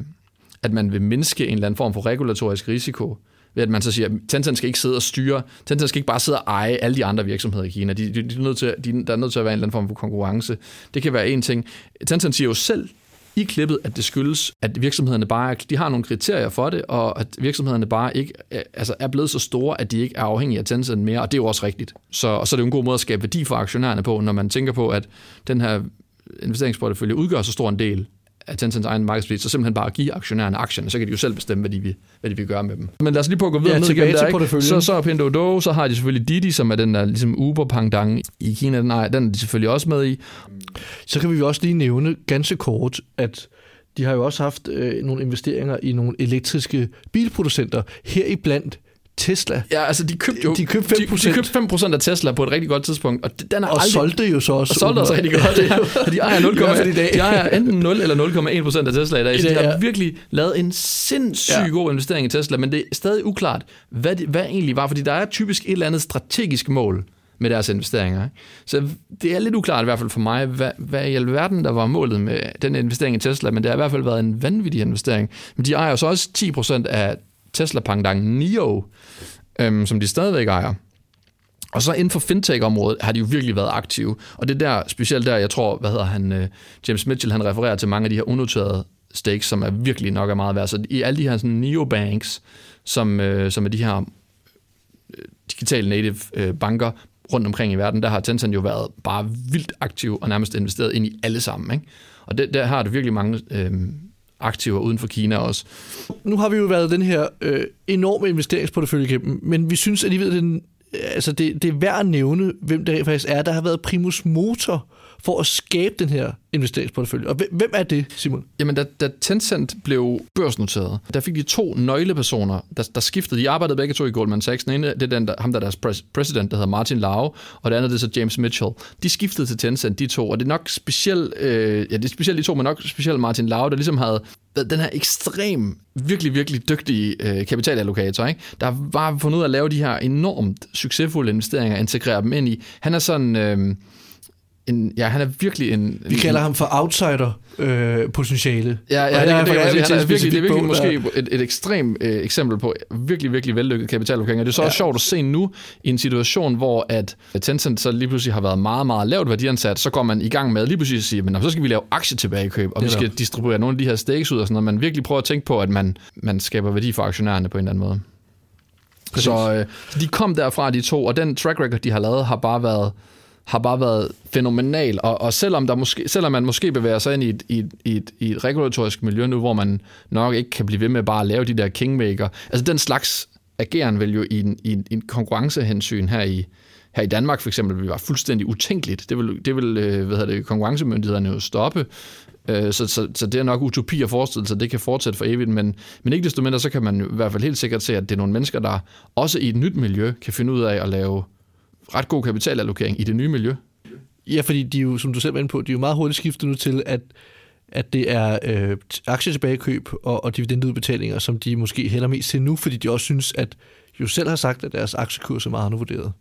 at man vil mindske en eller anden form for regulatorisk risiko ved at man så siger, at Tencent skal ikke sidde og styre, Tencent skal ikke bare sidde og eje alle de andre virksomheder i Kina. De, de, de er nødt til, de, der er nødt til at være en eller anden form for konkurrence. Det kan være en ting. Tencent siger jo selv i klippet, at det skyldes, at virksomhederne bare de har nogle kriterier for det, og at virksomhederne bare ikke altså er blevet så store, at de ikke er afhængige af Tencent mere, og det er jo også rigtigt. Så, og så er det jo en god måde at skabe værdi for aktionærerne på, når man tænker på, at den her investeringsportefølje udgør så stor en del af Tencents egen markedspris, så simpelthen bare give aktionærerne aktierne, så kan de jo selv bestemme, hvad de vil, hvad de vil gøre med dem. Men lad os lige på at gå videre ja, ned igennem der, ikke? Så, så er Pinduoduo, så har de selvfølgelig Didi, som er den der ligesom uber pangdang i Kina, den er, den er de selvfølgelig også med i. Så kan vi jo også lige nævne ganske kort, at de har jo også haft øh, nogle investeringer i nogle elektriske bilproducenter, heriblandt Tesla. Ja, altså de købte jo de købte 5%. De, de købte 5% af Tesla på et rigtig godt tidspunkt. Og, den er og aldrig, solgte jo så også. Og solgte også rigtig godt. [laughs] Ja. De ejer 0, de ejer enten 0 eller 0,1% af Tesla i dag. Så de har virkelig lavet en sindssygt ja. god investering i Tesla, men det er stadig uklart, hvad, det, hvad egentlig var, fordi der er typisk et eller andet strategisk mål med deres investeringer. Så det er lidt uklart i hvert fald for mig, hvad, hvad i alverden der var målet med den investering i Tesla, men det har i hvert fald været en vanvittig investering. Men de ejer så også 10% af Tesla Pangdang NIO, øhm, som de stadigvæk ejer. Og så inden for fintech-området har de jo virkelig været aktive. Og det der, specielt der, jeg tror, hvad hedder han, øh, James Mitchell, han refererer til mange af de her unoterede stakes, som er virkelig nok er meget værd. Så i alle de her sådan, neobanks, som, øh, som er de her øh, digitale native øh, banker rundt omkring i verden, der har Tencent jo været bare vildt aktiv og nærmest investeret ind i alle sammen. Ikke? Og det, der har det virkelig mange øh, aktiver uden for Kina også. Nu har vi jo været den her øh, enorme investeringsportefølje igennem, men vi synes alligevel, at det, altså det, det er værd at nævne, hvem det faktisk er, der har været primus motor for at skabe den her investeringsportefølje. Og hvem er det, Simon? Jamen, da, da Tencent blev børsnoteret, der fik de to nøglepersoner, der, der skiftede. De arbejdede begge to i Goldman Sachs. Den ene, det er den, der, ham, der er deres pres, president, der hedder Martin Lau, og det andet det er så James Mitchell. De skiftede til Tencent, de to, og det er nok specielt, øh, ja, det er specielt de to, men nok specielt Martin Lau, der ligesom havde den her ekstrem, virkelig, virkelig dygtige øh, kapitalallokator, ikke? der var bare fundet ud af at lave de her enormt succesfulde investeringer, integrere dem ind i. Han er sådan... Øh, en, ja, han er virkelig en... Vi kalder ham for outsider-potentiale. Øh, ja, ja, det, det, det, det, det, er virkelig, det er virkelig måske et, et ekstremt øh, eksempel på virkelig, virkelig vellykket kapitalopgave. Det er så ja. også sjovt at se nu i en situation, hvor at Tencent så lige pludselig har været meget, meget lavt værdiansat, så går man i gang med lige pludselig at sige, men så skal vi lave aktietilbagekøb, og vi skal der. distribuere nogle af de her stakes ud og sådan noget. Man virkelig prøver at tænke på, at man, man skaber værdi for aktionærerne på en eller anden måde. Præcis. Så øh, de kom derfra, de to, og den track record, de har lavet, har bare været har bare været fænomenal, og, og selvom, der måske, selvom man måske bevæger sig ind i et, i, et, i, et, i et regulatorisk miljø nu, hvor man nok ikke kan blive ved med bare at lave de der kingmaker, altså den slags ageren vil jo i en, i en, en konkurrencehensyn her i, her i Danmark for eksempel vil være fuldstændig utænkeligt. Det vil, det vil øh, hvad hedder det, konkurrencemyndighederne jo stoppe. Øh, så, så, så det er nok utopi at forestille sig, det kan fortsætte for evigt, men, men ikke desto mindre, så kan man i hvert fald helt sikkert se, at det er nogle mennesker, der også i et nyt miljø kan finde ud af at lave ret god kapitalallokering i det nye miljø. Ja, fordi de jo, som du selv var inde på, de er jo meget hurtigt skiftet nu til, at, at det er øh, aktietilbagekøb og, og dividendudbetalinger, som de måske hælder mest til nu, fordi de også synes, at jo selv har sagt, at deres aktiekurs er meget undervurderet.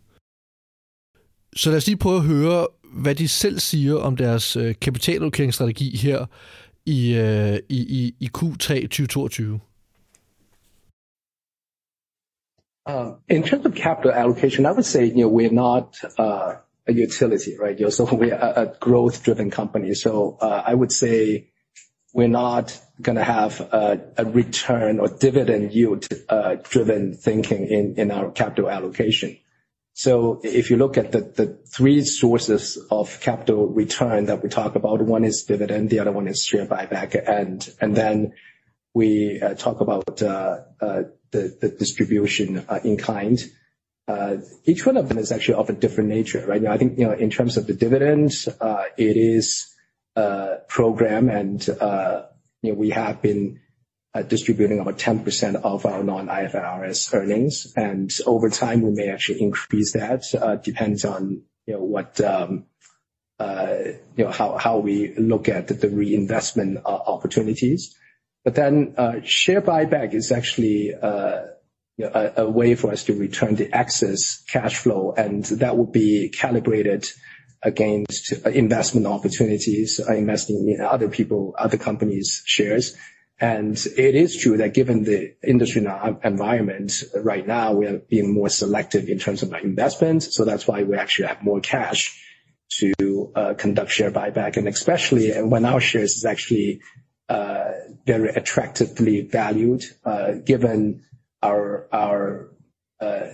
Så lad os lige prøve at høre, hvad de selv siger om deres øh, kapitalallokeringsstrategi her i, øh, i, i, i Q3 2022. In terms of capital allocation, I would say, you know, we're not uh, a utility, right? You know, so [laughs] we're a, a growth-driven company. So uh, I would say we're not gonna have a, return or dividend yield-driven uh, thinking in, our capital allocation. So if you look at the, three sources of capital return that we talk about, one is dividend, the other one is share buyback, and and then we talk about the distribution in kind. Uh each one of them is actually of a different nature, right? I think, you know, in terms of the dividends, uh it is a program and, uh you know, we have been distributing about 10% of our non-IFRS earnings. And over time, we may actually increase that. Depends on, you know, what, um, uh you know, how how we look at the reinvestment opportunities. But then uh, share buyback is actually uh, a, way for us to return the excess cash flow, and that would be calibrated against investment opportunities, uh, investing in other people, other companies' shares. And it is true that given the industry environment right now, we are being more selective in terms of our investments. So that's why we actually have more cash to conduct share buyback, and especially when our shares is actually very attractively valued, uh, given our our uh,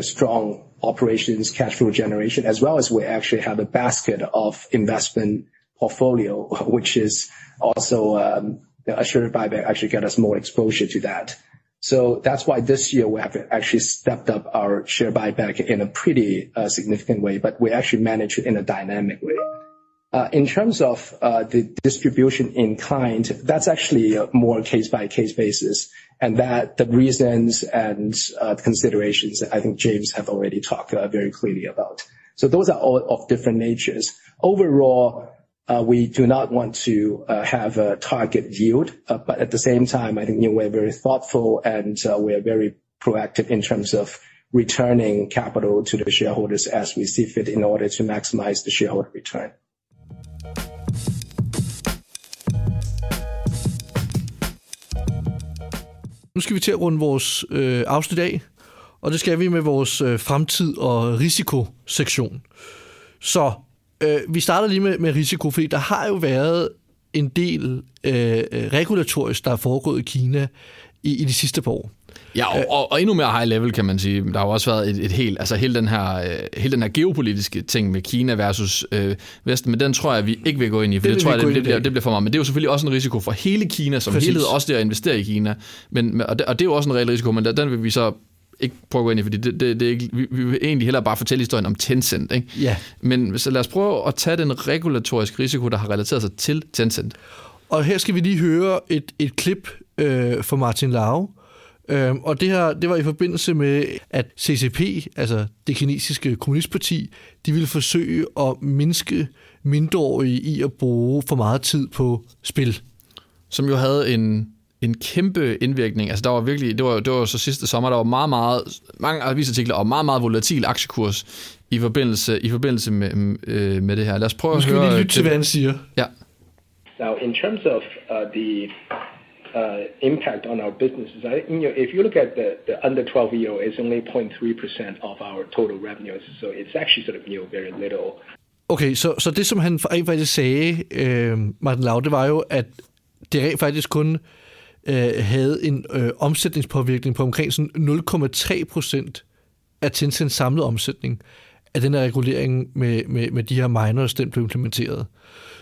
strong operations, cash flow generation, as well as we actually have a basket of investment portfolio, which is also um, a share buyback actually get us more exposure to that. So that's why this year we have actually stepped up our share buyback in a pretty uh, significant way, but we actually manage it in a dynamic way. Uh, in terms of uh, the distribution in kind, that's actually a more case-by-case basis, and that the reasons and considerations I think James have already talked very clearly about. So those are all of different natures. Overall, uh, we do not want to uh, have a target yield, uh, but at the same time, I think, you know, we're very thoughtful and we're very proactive in terms of returning capital to the shareholders as we see fit in order to maximize the shareholder return. Nu skal vi til at runde vores øh, afsnit af, og det skal vi med vores øh, fremtid og risikosektion. Så Øh, vi starter lige med, med risiko, fordi der har jo været en del øh, øh regulatorisk, der er foregået i Kina i, i de sidste par år. Ja, og, og, og endnu mere high level, kan man sige. Der har jo også været et, et helt, altså hele den, her, øh, hele den her geopolitiske ting med Kina versus øh, Vesten, men den tror jeg, vi ikke vil gå ind i, for det, det tror jeg, det, det, bliver, det bliver for meget. Men det er jo selvfølgelig også en risiko for hele Kina som Præcis. helhed, også det at investere i Kina. Men, og, det, og det er jo også en reel risiko, men den vil vi så ikke prøve at gå ind i, fordi det, det, det er ikke, vi, vi vil egentlig hellere bare fortælle historien om Tencent. Ikke? Ja. Men så lad os prøve at tage den regulatoriske risiko, der har relateret sig til Tencent. Og her skal vi lige høre et, et klip øh, fra Martin Lau. Øh, og det her, det var i forbindelse med, at CCP, altså det kinesiske kommunistparti, de ville forsøge at mindske mindreårige i at bruge for meget tid på spil. Som jo havde en en kæmpe indvirkning. Altså der var virkelig, det var, det var så sidste sommer, der var meget, meget, mange avisartikler og meget, meget volatil aktiekurs i forbindelse, i forbindelse med, øh, med det her. Lad os prøve at høre... Nu skal vi lige lytte til, hvad han siger. Ja. Now, in terms of uh, the Uh, impact on our businesses, I, if you look at the, the under 12 year old, it's only 0.3% of our total revenues, so it's actually sort of very little. Okay, så, det som han faktisk sagde, øh, Martin Lau, det var jo, at det rent faktisk kun øh, havde en øh, omsætningspåvirkning på omkring sådan 0,3% af Tencents samlede omsætning af den her regulering med, med, med de her miners, den blev implementeret.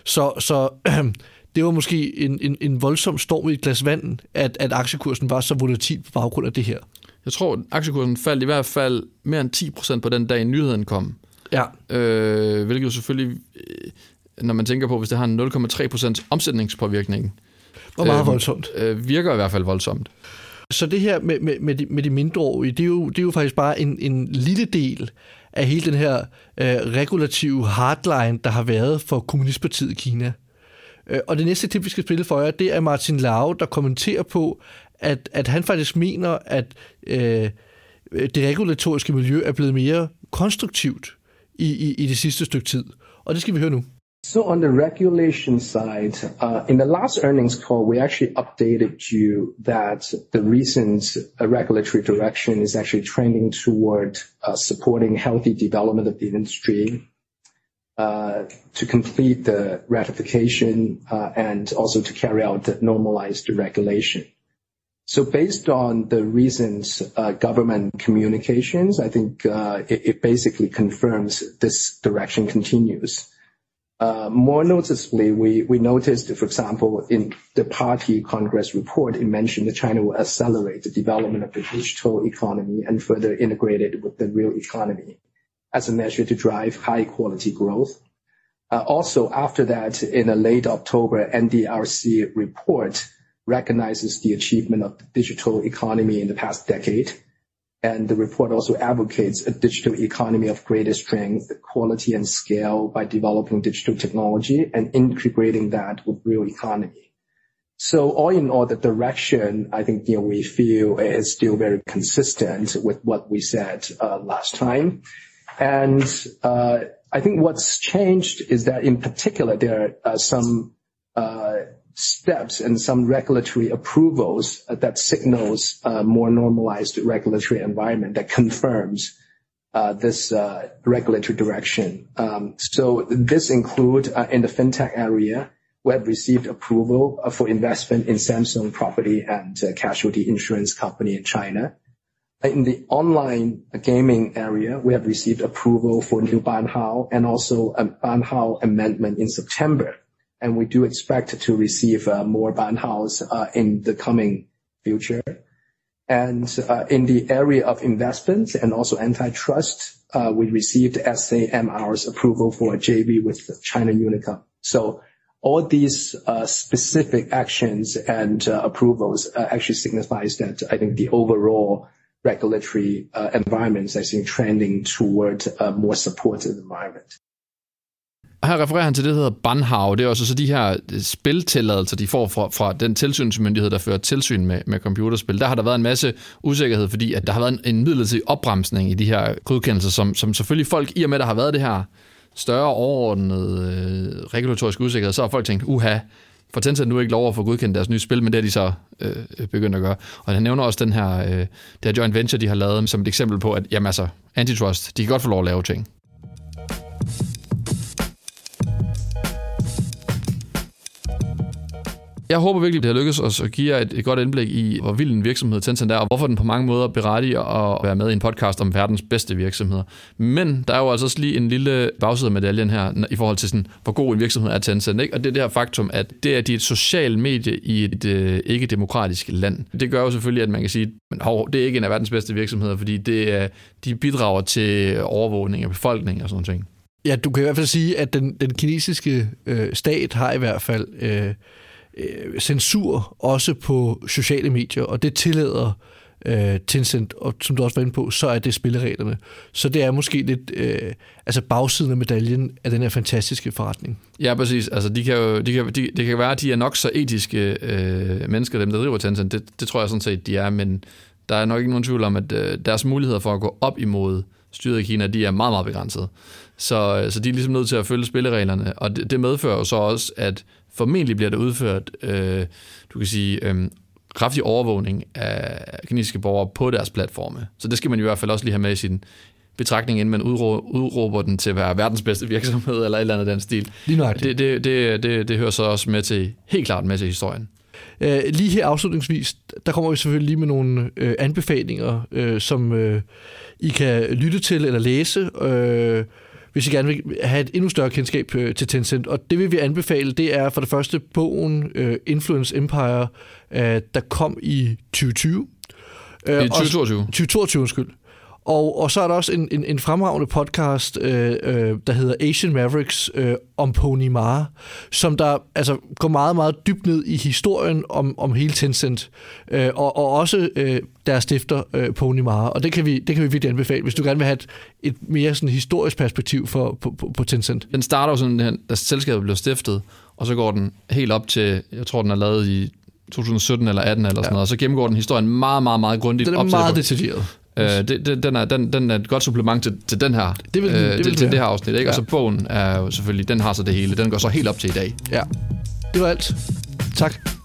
Så, så [clears throat] det var måske en, en, en voldsom storm i et glas vand, at, at aktiekursen var så volatil på baggrund af det her. Jeg tror, at aktiekursen faldt i hvert fald mere end 10 procent på den dag, nyheden kom. Ja. Øh, hvilket jo selvfølgelig, øh, når man tænker på, hvis det har en 0,3 procents omsætningspåvirkning, og meget øh, voldsomt. Øh, virker i hvert fald voldsomt. Så det her med, med, med, de, med de mindreårige, det er, jo, det er jo faktisk bare en, en lille del af hele den her øh, regulative hardline, der har været for Kommunistpartiet i Kina. Øh, og det næste tip, vi skal spille for jer, det er Martin Lau, der kommenterer på, at, at han faktisk mener, at øh, det regulatoriske miljø er blevet mere konstruktivt i, i, i det sidste stykke tid. Og det skal vi høre nu. So on the regulation side, uh, in the last earnings call, we actually updated you that the recent uh, regulatory direction is actually trending toward uh, supporting healthy development of the industry, Uh, to complete the ratification, uh, and also to carry out the normalized regulation. So based on the recent uh, government communications, I think it basically confirms this direction continues. Uh, more noticeably, we, we noticed, for example, in the party Congress report, it mentioned that China will accelerate the development of the digital economy and further integrate it with the real economy as a measure to drive high quality growth. Uh, also, after that, in a late October NDRC report recognizes the achievement of the digital economy in the past decade and the report also advocates a digital economy of greater strength, quality, and scale by developing digital technology and integrating that with real economy. So all in all, the direction, I think, you know, we feel is still very consistent with what we said uh, last time. And uh, I think what's changed is that in particular, there are uh, some uh steps and some regulatory approvals that signals a more normalized regulatory environment that confirms uh, this uh, regulatory direction. Um, so this include in the fintech area, we have received approval for investment in Samsung Property and Casualty Insurance Company in China. In the online gaming area, we have received approval for new Banhao and also a Banhao amendment in September and we do expect to receive uh, more Banhaos uh, in the coming future. And uh, in the area of investments and also antitrust, we received SAMR's approval for a JV with China Unicom. So all these specific actions and approvals actually signifies that I think the overall regulatory uh, environments, I actually trending toward a more supportive environment. her refererer han til det, der hedder Banhau. Det er også så de her øh, spiltilladelser, de får fra, fra den tilsynsmyndighed, der fører tilsyn med, med computerspil. Der har der været en masse usikkerhed, fordi at der har været en, en midlertidig opbremsning i de her godkendelser, som, som selvfølgelig folk, i og med der har været det her større overordnede øh, regulatoriske usikkerhed, så har folk tænkt, uha, for Tencent nu ikke lov at få godkendt deres nye spil, men det er de så øh, begyndt at gøre. Og han nævner også den her, øh, det her joint venture, de har lavet, som et eksempel på, at jamen altså, antitrust, de kan godt få lov at lave ting. Jeg håber virkelig, det har lykkes os at give jer et, et godt indblik i, hvor vild en virksomhed Tencent er, og hvorfor den på mange måder berettiger at være med i en podcast om verdens bedste virksomheder. Men der er jo altså også lige en lille bagside af medaljen her, i forhold til sådan, hvor god en virksomhed er Tencent. Ikke? Og det er det her faktum, at det er de et socialt medie i et øh, ikke-demokratisk land. Det gør jo selvfølgelig, at man kan sige, at det er ikke en af verdens bedste virksomheder, fordi det øh, de bidrager til overvågning af befolkningen og sådan noget. Ja, du kan i hvert fald sige, at den, den kinesiske øh, stat har i hvert fald øh, øh, censur også på sociale medier, og det tillader øh, Tencent, og som du også var inde på, så er det spillereglerne. Så det er måske lidt øh, altså bagsiden af medaljen af den her fantastiske forretning. Ja, præcis. Altså, de kan jo, de kan, de, det kan være, at de er nok så etiske øh, mennesker, dem der driver Tencent. Det, det tror jeg sådan set, de er, men der er nok ikke nogen tvivl om, at øh, deres muligheder for at gå op imod styret i Kina, de er meget, meget begrænsede. Så, øh, så de er ligesom nødt til at følge spillereglerne, og det, det medfører jo så også, at formentlig bliver der udført, øh, du kan sige, øh, kraftig overvågning af kinesiske borgere på deres platforme. Så det skal man i hvert fald også lige have med i sin betragtning, inden man udråber den til at være verdens bedste virksomhed, eller et eller andet den stil. Lige det, det, det, det, det hører så også med til, helt klart med til historien. Uh, lige her afslutningsvis, der kommer vi selvfølgelig lige med nogle uh, anbefalinger, uh, som uh, I kan lytte til eller læse. Uh, hvis I gerne vil have et endnu større kendskab øh, til Tencent. Og det vil vi anbefale, det er for det første bogen uh, Influence Empire, uh, der kom i 2020. Uh, I 2022? 2022, undskyld. Og, og så er der også en, en, en fremragende podcast, øh, øh, der hedder Asian Mavericks øh, om Pony Ma, som der altså går meget, meget dybt ned i historien om, om hele Tencent, øh, og, og også øh, deres stifter øh, Pony Ma. Og det kan, vi, det kan vi virkelig anbefale, hvis du gerne vil have et, et mere sådan historisk perspektiv for, på, på, på Tencent. Den starter jo sådan, da selskabet blev stiftet, og så går den helt op til, jeg tror, den er lavet i 2017 eller 18 eller sådan ja. noget, og så gennemgår den historien meget, meget, meget grundigt. Den er meget detaljeret. Øh, det, det, den, er, den, den er et godt supplement til, til den her, det vil, øh, det vil til, til det her afsnit. Ikke? Ja. Og så bogen er jo selvfølgelig, den har så det hele. Den går så helt op til i dag. Ja, det var alt. Tak.